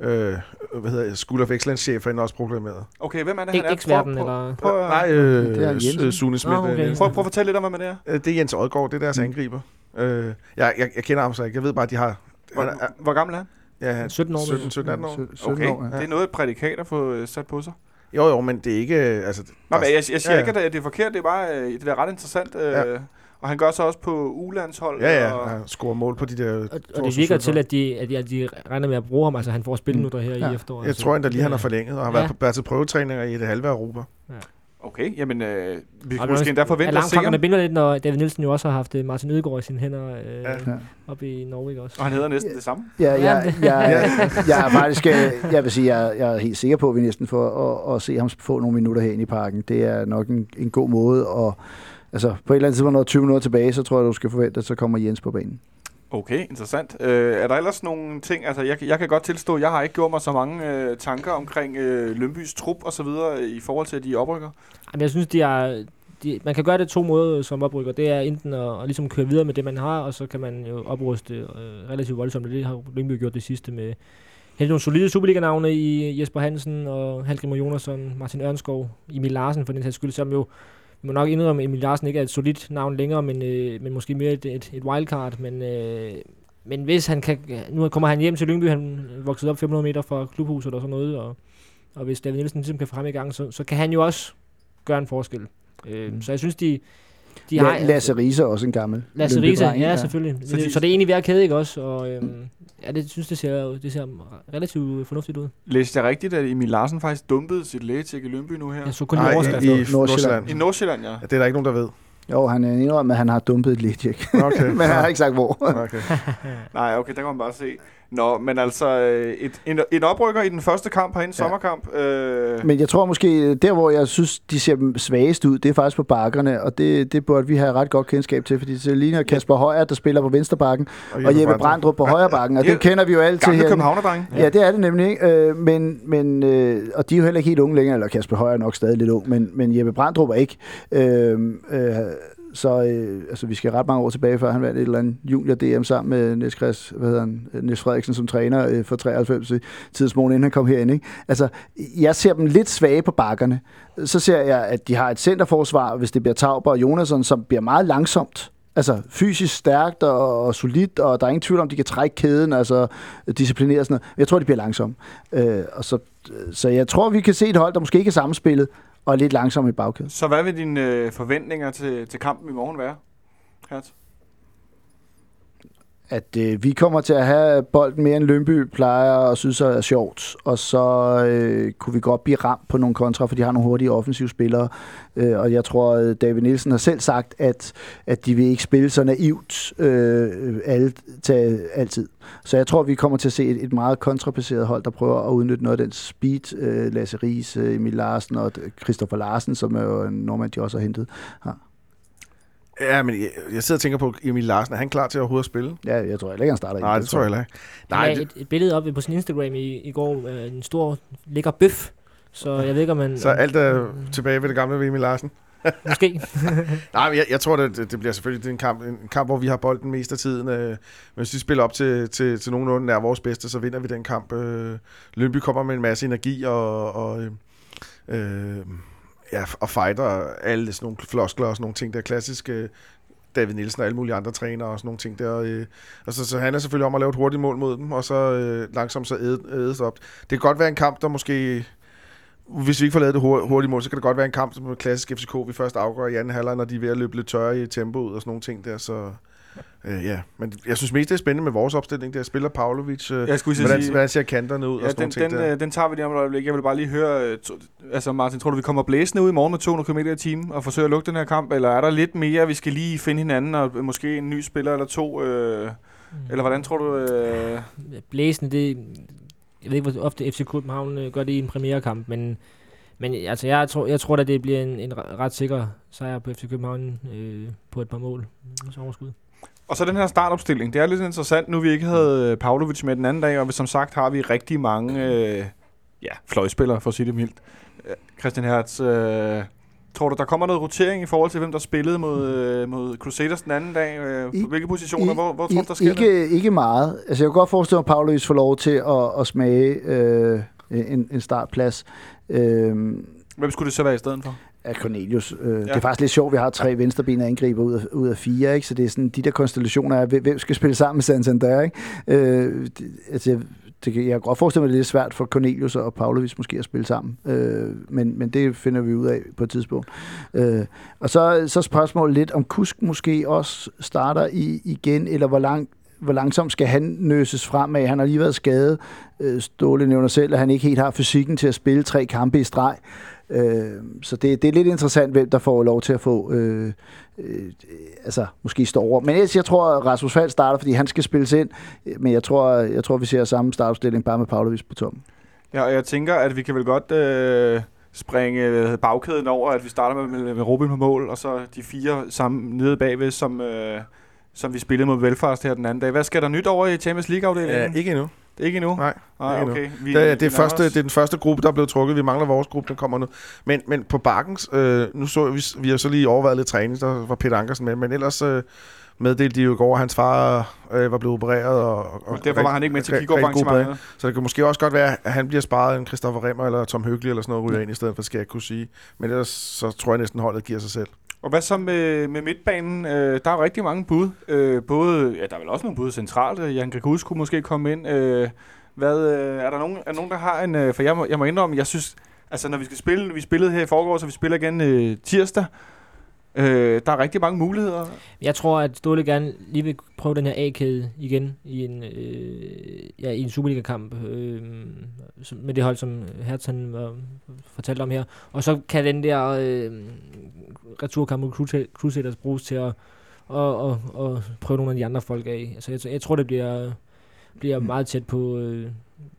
S4: øh, hvad hedder det, School of Excellence-chef herinde også proklameret.
S2: Okay, hvem er det, han
S5: Ikke
S2: er?
S5: eksperten, eller...
S2: Prøv,
S4: Nej,
S3: Det er
S4: øh,
S3: Jensen.
S4: S- Sune Schmidt.
S5: Okay.
S4: øh,
S2: prøv, prøv at fortælle lidt om, hvem det er.
S4: Øh, Det er Jens Odgaard, det er deres angriber. Øh, jeg, jeg, jeg kender ham så ikke. Jeg ved bare, at de har...
S2: Hvor, hvor gammel er han?
S4: ja, han-
S5: 17 år,
S4: 17, 17 18 år.
S3: 17
S2: Okay,
S3: år, ja.
S2: det er noget, et prædikat at få øh, sat på sig.
S4: Jo, jo, men det er ikke... øh, Altså,
S2: Nå, men jeg, jeg siger
S4: Ja, ja.
S2: ikke, at det er forkert. Det er bare øh, det er ret interessant. Øh,
S4: Ja.
S2: Og han gør så også på ulandshold.
S4: ja, ja,
S2: Og,
S4: han scorer mål på de der...
S5: Og, og det virker til, at de, at, de, at de regner med at bruge ham. Altså, han får spilminutter her
S3: Ja.
S5: i efteråret.
S4: Jeg tror endda lige, han har forlænget og har
S5: Ja.
S4: været, på, været til prøvetræninger i det halve af Europa.
S2: Okay, jamen øh, vi kan måske endda forvente at se ham.
S5: binder lidt, når David Nielsen jo også har haft øh, Martin Ødegaard i sine hænder øh,
S4: Ja.
S5: ja.
S3: Ja.
S5: oppe i Norge også.
S2: Og han hedder næsten det samme.
S3: Ja,
S5: Ja,
S3: jeg,
S5: det-
S3: jeg, jeg er faktisk, øh, jeg vil sige, jeg, jeg er helt sikker på, at vi næsten får at, at se ham få nogle minutter herinde i parken. Det er nok en, en god måde, og altså, på et eller andet tidspunkt, når der er 20 minutter tilbage, så tror jeg, du skal forvente, at så kommer Jens på banen.
S2: Okay, interessant. Øh, er der ellers nogle ting, altså jeg, jeg kan godt tilstå, jeg har ikke gjort mig så mange øh, tanker omkring øh, Lønbys trup og så videre øh, i forhold til, at de oprykker.
S5: Jamen, jeg synes, de er, de, man kan gøre det to måder øh, som oprykker. Det er enten at, at ligesom køre videre med det, man har, og så kan man jo opruste øh, relativt voldsomt. Det har Lyngby gjort det sidste med hente nogle solide Superliga-navne i Jesper Hansen og Halgrimmer Jonasson, Martin Ørnskov, Emil Larsen for den sags skyld, som jo må nok indrømme, at Emil Larsen ikke er et solidt navn længere, men, øh, men måske mere et, et, et wildcard. Men, øh, men hvis han kan... Nu kommer han hjem til Lyngby, han voksede op 500 meter fra klubhuset og sådan noget, og, og hvis David Nielsen ligesom kan ham i gang, så, så kan han jo også gøre en forskel. Øh,
S3: Mm.
S5: Så jeg synes, de, de
S3: Ja,
S5: har...
S3: Lasse Riese er også en gammel.
S5: Lasse Riese,
S3: Lyngby-dreng,
S5: ja, selvfølgelig.
S2: Så de-
S5: det, så det er egentlig hver kæde, ikke også? Og øhm, ja, det synes det ser, det ser relativt fornuftigt ud.
S2: Læste jeg rigtigt, at Emil Larsen faktisk dumpede sit lægetjek i Lønby nu her?
S5: Jeg så kun
S4: Nej,
S5: i
S4: i,
S5: overskriften.
S4: i
S3: Nordsjælland.
S4: Nordsjælland.
S2: I Nordsjælland, ja.
S4: Ja, det er der ikke nogen, der ved.
S3: Jo, han er indrømmet, at han har dumpet et lidt,
S4: Okay.
S3: men han har ikke sagt hvor.
S4: okay.
S2: Nej, okay, der kan man bare se. Nå, men altså, øh, et, en, en oprykker i den første kamp herinde,
S3: Ja.
S2: sommerkamp. Øh,
S3: Men jeg tror måske, der hvor jeg synes, de ser svagest ud, det er faktisk på bakkerne, og det, det burde vi have ret godt kendskab til, fordi det ligner Kasper Højer, der spiller på venstre bakken, og Jeppe Brandrup på højre bakken, og
S2: Ja,
S3: det kender vi jo altid
S2: gamle
S3: her.
S2: Københavnerdreng.
S3: Ja, det er det nemlig, ikke? Øh, men, men, øh, og de er jo heller ikke helt unge længere, eller Kasper Højer er nok stadig lidt ung, men, men Jeppe Brandrup er ikke. Øh, øh, så øh, altså, vi skal ret mange år tilbage, før han vandt et eller andet junior-DM sammen med Niels, Chris, hvad hedder han, øh, Niels Frederiksen som træner øh, for 93 i tidsmålen, inden han kom herind. Ikke? Altså, jeg ser dem lidt svage på bakkerne. Så ser jeg, at de har et centerforsvar, hvis det bliver Tauber og Jonasson, som bliver meget langsomt. Altså fysisk stærkt og, og solidt, og der er ingen tvivl om, de kan trække kæden, altså disciplinere sådan noget. Jeg tror, de bliver langsomme. Øh, og så, så jeg tror, vi kan se et hold, der måske ikke er sammenspillet, og lidt langsomme i bagkæden.
S2: Så hvad vil dine øh, forventninger til, til kampen i morgen være? Hertz?
S3: At øh, vi kommer til at have bolden mere end Lønby plejer og synes er sjovt, og så øh, kunne vi godt blive ramt på nogle kontra, for de har nogle hurtige offensive spillere, øh, og jeg tror, at David Nielsen har selv sagt, at, at de vil ikke spille så naivt øh, alle, til, altid. Så jeg tror, vi kommer til at se et, et meget kontrabaseret hold, der prøver at udnytte noget af den speed, øh, Lasse Ries, øh, Emil Larsen og Christopher Larsen, som er jo en nordmand, de også har hentet.
S4: Ja, men jeg, jeg sidder og tænker på Emil Larsen. Er han klar til overhovedet at spille?
S3: Ja, jeg tror heller ikke, han starter.
S4: Nej, det tror jeg heller ikke.
S5: Nej, det... et, et billede op på sin Instagram i, i går, øh, en stor lækker bøf. Så jeg ved ikke, om man...
S4: så alt er tilbage ved det gamle ved Emil Larsen.
S5: Måske.
S4: Nej, men jeg, jeg tror, det, det, det bliver selvfølgelig det er en, kamp, en kamp, hvor vi har bolden mest af tiden. Øh, men hvis vi spiller op til, til, til nogenlunde nær vores bedste, så vinder vi den kamp. Øh, Lønby kommer med en masse energi og, og, øh, øh, ja, og fighter alle sådan nogle floskler og sådan nogle ting, der klassiske øh, David Nielsen og alle mulige andre trænere og sådan nogle ting der. Øh, og så, så handler er selvfølgelig om at lave et hurtigt mål mod dem, og så øh, langsomt så æde, ædes op. Det kan godt være en kamp, der måske hvis vi ikke får lavet det hurtigt mål, så kan det godt være en kamp som klassisk FCK, vi først afgør i anden halvleg, når de er ved at løbe lidt tørre i tempoet og sådan nogle ting der. Så, Øh, ja, men jeg synes mest, det er spændende med vores opstilling. Der spiller Pavlovic. Øh,
S2: Jeg skulle
S4: hvordan,
S2: sige,
S4: hvordan ser kanterne ud?
S2: ja,
S4: og sådan
S2: den, den,
S4: der.
S2: øh, den tager vi lige om et øjeblik. Jeg vil bare lige høre, øh, to, altså Martin, tror du, vi kommer blæsende ud i morgen med 200 km i timen og forsøger at lukke den her kamp, eller er der lidt mere, vi skal lige finde hinanden, og måske en ny spiller eller to, øh, eller hvordan tror du... Øh,
S5: Blæsende, det... Jeg ved ikke, hvor ofte FC København gør det i en premierekamp, men, men altså, jeg tror, jeg tror at det bliver en, en re- ret sikker sejr på FC København øh, på et par mål. Så overskud.
S2: Og så den her startopstilling. Det er lidt interessant, nu vi ikke havde øh, Pavlovic med den anden dag, og som sagt har vi rigtig mange øh, ja, fløjspillere, for at sige det mildt. Øh, Christian Hertz, øh, tror du, der kommer noget rotering i forhold til, hvem der spillede mod, øh, mod Crusaders den anden dag? Øh,
S3: I-
S2: på hvilke positioner?
S3: I-
S2: hvor, hvor tror du, der sker det?
S3: ikke, ikke meget. Altså, jeg kunne godt forestille mig, at Pavlovic får lov til at, at smage øh, en, en startplads. Øh,
S2: Hvem skulle det så være i stedet for?
S3: Af Cornelius. Øh, ja. Det er faktisk lidt sjovt, vi har tre venstrebenede angriber ud af, ud af fire, ikke? så det er sådan, de der konstellationer er, hvem- skal spille sammen med Santander, ikke? Øh, det, altså, det, kan- jeg kan godt forestille mig, at det er lidt svært for Cornelius og Pavlovic måske at spille sammen, øh, men, men det finder vi ud af på et tidspunkt. Øh, og så, så spørgsmålet lidt, om Kusk måske også starter i, igen, eller hvor langt hvor langsomt skal han nøses fremad? Han har lige været skadet. Øh, Ståle nævner selv, at han ikke helt har fysikken til at spille tre kampe i streg. Øh, så det, det er lidt interessant, hvem der får lov til at få, øh, øh, altså måske stå over. Men ellers, jeg tror, at Rasmus Fald starter, fordi han skal spilles ind. Men jeg tror, jeg tror vi ser samme startopstilling, bare med Pavlovic på toppen.
S2: Ja, og jeg tænker, at vi kan vel godt øh, springe øh, bagkæden over, at vi starter med, med, med Robin på mål, og så de fire sammen nede bagved, som, øh, som vi spillede mod Belfast her den anden dag. Hvad skal der nyt over i Champions League-afdelingen?
S4: Ja, ikke endnu.
S2: Det er ikke endnu?
S4: Nej,
S2: Nej
S4: ikke
S2: okay. Vi,
S4: Det, er, det, er første, det er den første gruppe, der er blevet trukket. Vi mangler vores gruppe, den kommer nu. Men, men på Bakkens, øh, nu så vi, vi har så lige overvejet lidt træning, der var Peter Ankersen med, men ellers øh, meddelte de jo i går, at hans far øh, var blevet opereret. Og, og
S2: Og derfor var han ikke med til
S4: rigtig god
S2: kickoff-arrangementet.
S4: Så det kan måske også godt være, at han bliver sparet en Christoffer Remmer eller Tom Høgli eller sådan noget ryger ind i stedet for, skal jeg kunne sige. Men ellers så tror jeg næsten holdet giver sig selv.
S2: Og hvad så med, med midtbanen? Øh, der er jo rigtig mange bud. Øh, både, ja, der er vel også nogle bud centralt. Øh, Jan Gregus kunne måske komme ind. Øh, hvad, øh, er der nogen, er nogen, der har en... Øh, for jeg må, jeg må indrømme, jeg synes... Altså, når vi skal spille... Vi spillede her i forgårs, så vi spiller igen øh, tirsdag. Øh, der er rigtig mange muligheder.
S5: Jeg tror, at Ståle gerne lige vil prøve den her A-kæde igen i en, øh, ja, i en Superliga-kamp øh, som- med det hold, som Hertan var øh, fortalt om her. Og så kan den der øh, returkamp mod Crusa- Crusaders bruges til at og, og, og prøve nogle af de andre folk af. Altså, jeg, jeg tror, det bliver, bliver
S3: Mm.
S5: meget tæt på, øh,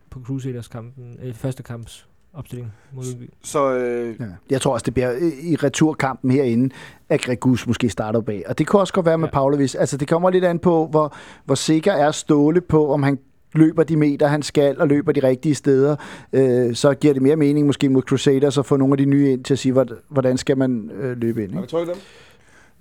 S5: på Crusaders kampen, øh, første kamps opstilling mod Lyngby.
S2: Så øh,
S3: Ja. Jeg tror også, det bliver i returkampen herinde, at Gregus måske starter bag. Og det kunne også godt være med
S5: Ja.
S3: ja. Pavlovic. Altså, det kommer lidt an på, hvor, hvor sikker er Ståle på, om han løber de meter, han skal, og løber de rigtige steder, øh, så giver det mere mening måske mod Crusaders at få nogle af de nye ind til at sige, hvordan- skal man øh, løbe ind. Ikke?
S4: trykket dem?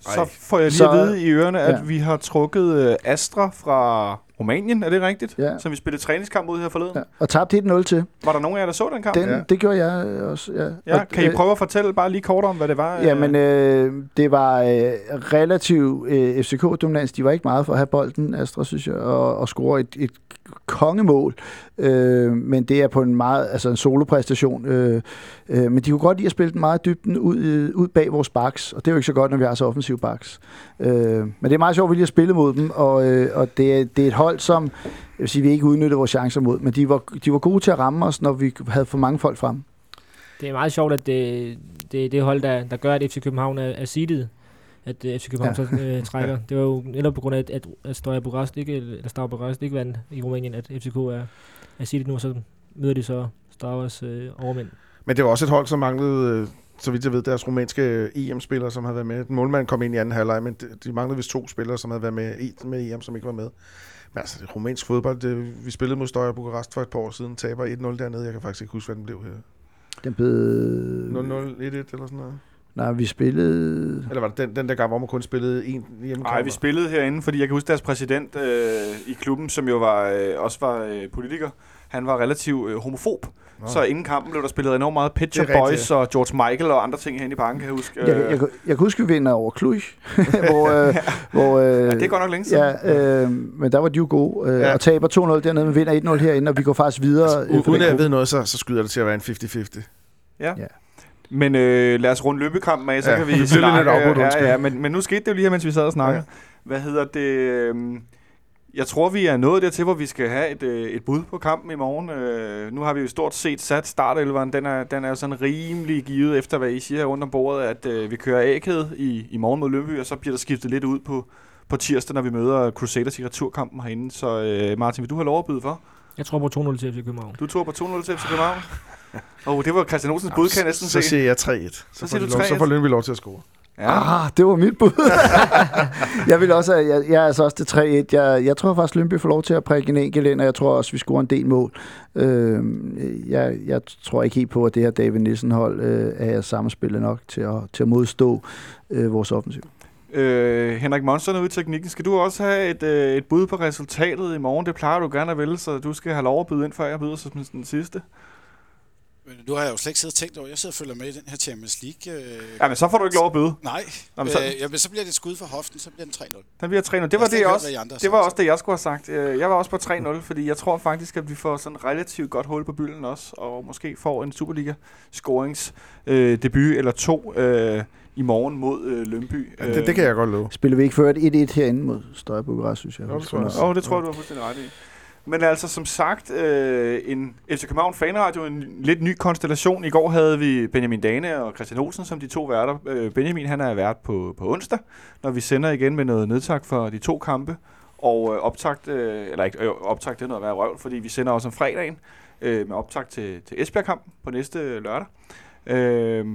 S2: så får jeg lige
S3: Så-
S2: at vide i ørerne, at
S3: ja.
S2: vi har trukket øh, Astra fra Rumænien. Er det rigtigt?
S3: Ja.
S2: Som vi spillede træningskamp ud her forleden.
S3: Ja. Og tabte 1-0 til.
S2: Var der nogen af jer, der så den kamp?
S3: Den,
S4: Ja.
S3: Det gjorde jeg også, ja.
S2: Ja,
S3: Og,
S2: kan I
S3: øh,
S2: prøve at fortælle bare lige kort om, hvad det var?
S3: Jamen, øh, det var øh, relativt øh, FCK-dominans. De var ikke meget for at have bolden, Astra, synes jeg, og, og score et, et kongemål. Øh, men det er på en meget, altså en solopræstation. Øh, øh, men de kunne godt lide at spille den meget dybden ud, øh, ud bag vores baks, og det er jo ikke så godt, når vi har så offensiv baks. Øh, men det er meget sjovt, at vi lige har spillet mod dem, og, øh, og det, er, det er et hold, som jeg vil sige, vi ikke udnyttede vores chancer mod, men de var, de var gode til at ramme os, når vi havde for mange folk frem.
S5: Det er meget sjovt, at det, det er det hold, der, der gør, at FC København er, er seedet. At uh, FC København
S3: Ja.
S5: så uh, trækker. Det var jo netop på grund af, at, at, at Stoja Bukarest ikke, eller Stava Bukarest ikke vandt i Rumænien, at FCK er, er seedet nu, og så møder de så Stavas uh, overmænd.
S4: Men det var også et hold, som manglede, øh, så vidt jeg ved, deres rumænske EM-spillere, som havde været med. Den målmand kom ind i anden halvleg, men de, de manglede vist to spillere, som havde været med, med EM, som ikke var med. Men altså, det er rumænsk fodbold, det, vi spillede mod Støjer Bukarest for et par år siden, taber 1-0 dernede. Jeg kan faktisk ikke huske, hvad den blev her.
S3: Den blev...
S4: 0-0, 1-1 eller sådan noget.
S3: Nej, vi spillede...
S4: Eller var det den, den der gang, hvor man kun spillede én hjemmekamp?
S2: Nej, vi spillede herinde, fordi jeg kan huske deres præsident øh, i klubben, som jo var, øh, også var øh, politiker. Han var relativt øh, homofob.
S4: Nå.
S2: Så inden kampen blev der spillet enormt meget
S4: er rigtigt,
S2: Boys og George Michael og andre ting herinde i parken, kan jeg huske.
S3: Jeg, jeg, jeg, jeg kan huske, vi vinder over Cluj, hvor... Øh, hvor øh,
S2: ja, det er godt nok længe siden.
S3: Ja, øh, men der var de jo gode, øh,
S4: Ja.
S3: ja. og taber 2-0 dernede, men vinder 1-0 herinde, og vi går faktisk videre.
S4: Altså,
S3: øh,
S4: uden
S3: den
S4: at jeg ved noget, så, så skyder det til at være en 50-50.
S2: Men øh, lad os runde løbekampen af, så
S4: Ja,
S2: kan vi
S4: det blev lidt
S2: snakke.
S4: afbrudt,
S2: ja, ja, men, men nu skete det jo lige her, mens vi sad og snakkede. Hvad hedder det? øhm, Jeg tror, vi er nået dertil, hvor vi skal have et, øh, et bud på kampen i morgen. Øh, nu har vi jo stort set sat startelveren. Den er, den er jo sådan rimelig givet efter, hvad I siger her rundt om bordet, at øh, vi kører a i, i morgen mod Lønby, og så bliver der skiftet lidt ud på, på tirsdag, når vi møder Crusaders i returkampen herinde. Så øh, Martin, vil du have lov at byde for?
S5: Jeg tror på 2-0 til FC København.
S2: Du tror på 2-0 til FC København? Og oh, det var Christian Olsens bud, kan jeg næsten
S4: så siger jeg 3-1. Så,
S2: Så
S4: får
S2: siger du
S4: lov- så
S2: 3-1.
S4: får Lyngby lov til at score.
S2: Ja.
S3: Ah, det var mit bud. jeg vil også, jeg, jeg er altså også til 3-1. Jeg, jeg tror faktisk, Lønby får lov til at prikke en enkelt ind, og jeg tror også, vi scorer en del mål. Øh, jeg, jeg tror ikke helt på, at det her David Nielsen-hold øh, er sammenspillet nok til at, til at modstå øh, vores offensiv.
S2: Øh, Henrik Monsen ude i teknikken. Skal du også have et, øh, et bud på resultatet i morgen? Det plejer du gerne at vælge, så du skal have lov at byde ind, før jeg byder som den sidste.
S6: Men nu har jeg jo slet ikke siddet og tænkt over, jeg sidder og følger med i den her Champions League. Øh,
S2: Jamen, så får du ikke lov at byde.
S6: Nej,
S2: Nå, men så-
S6: øh, jamen, så bliver det et skud for hoften, så bliver den 3-0.
S2: Den bliver 3-0. Det var det,
S6: hørt,
S2: også,
S6: har
S2: det var også det, jeg skulle have sagt. Øh, Jeg var også på 3-0, fordi jeg tror faktisk, at vi får sådan relativt godt hul på bylden også, og måske får en Superliga-scoringsdebut eller to øh, i morgen mod øh, Lønby.
S4: Ja, det, det kan jeg godt love.
S3: Spiller vi ikke før et 1-1 herinde mod Støjbukkerest, synes jeg.
S4: Jo, det tror jeg
S2: oh, det tror jeg, du har fuldstændig ret i. Men altså, som sagt, øh, en FC København fanradio, en lidt ny konstellation. I går havde vi Benjamin Dane og Christian Olsen som de to værter. Øh, Benjamin, han er vært på, på onsdag, når vi sender igen med noget nedtak for de to kampe. Og øh, optakt, øh, eller ikke øh, optakt, det er noget at være røvl, fordi vi sender også om fredagen øh, med optakt til, til Esbjerg-kampen på næste lørdag. Øh,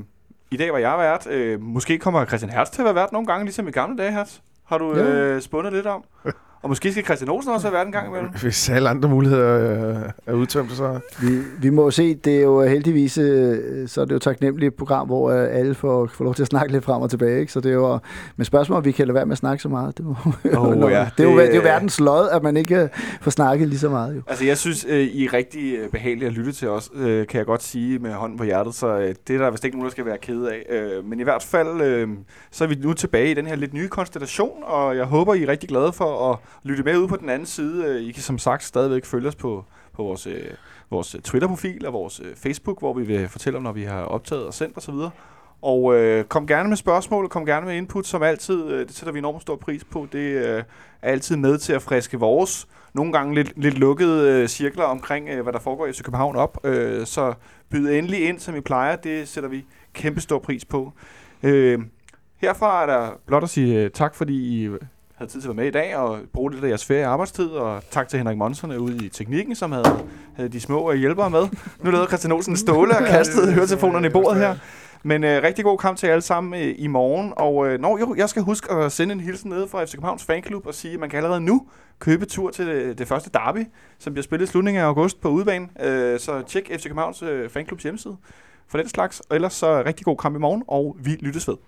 S2: I dag var jeg vært. Øh, måske kommer Christian Hertz til at være vært nogle gange, ligesom i gamle dage, Hertz. Har du
S3: Ja.
S2: øh, spundet lidt om? Og måske skal Christian Olsen også have været en gang imellem.
S4: Hvis alle andre muligheder øh, er udtømt, så...
S3: Vi, vi må jo se, det er jo heldigvis, øh, så er det jo et taknemmeligt program, hvor øh, alle får, får lov til at snakke lidt frem og tilbage. Ikke? Så det er jo, men spørgsmålet om vi kan lade være med at snakke så meget. Det, må,
S2: Åh,
S3: Nå,
S2: ja.
S3: det, er jo,
S2: Det-
S3: det er jo verdens lod, at man ikke øh, får snakket lige så meget. Jo.
S2: Altså, jeg synes, øh, I er rigtig øh, behagelige at lytte til os, øh, kan jeg godt sige med hånden på hjertet, så øh, det er der vist ikke nogen, der skal være kede af. Øh, men i hvert fald, øh, så er vi nu tilbage i den her lidt nye konstellation, og jeg håber, I er rigtig glade for at lytte med ud på den anden side. Øh, I kan som sagt stadigvæk følge os på, på vores, øh, vores øh, Twitter-profil og vores øh, Facebook, hvor vi vil fortælle om, når vi har optaget og sendt osv. Og øh, kom gerne med spørgsmål, kom gerne med input, som altid. Øh, det sætter vi enormt stor pris på. Det øh, er altid med til at friske vores nogle gange lidt, lidt lukkede øh, cirkler omkring, øh, hvad der foregår i FC København op. Øh, så byd endelig ind, som I plejer. Det sætter vi kæmpe stor pris på. Øh, herfra er der blot at sige øh, tak, fordi I havde tid til at være med i dag og bruge lidt af jeres ferie og arbejdstid. Og tak til Henrik Monsen ude i teknikken, som havde, havde de små hjælpere med. Nu lavede Christian Olsen en ståle og kastede høretelefonerne i bordet her. Men øh, rigtig god kamp til jer alle sammen øh, i morgen. Og øh, når, jo, jeg skal huske at sende en hilsen ned fra FC Københavns fanklub og sige, at man kan allerede nu købe tur til det, det første derby, som bliver spillet i slutningen af august på udebane. Øh, så tjek FC Københavns øh, fanklubs hjemmeside for den slags. Og ellers så rigtig god kamp i morgen, og vi lyttes ved.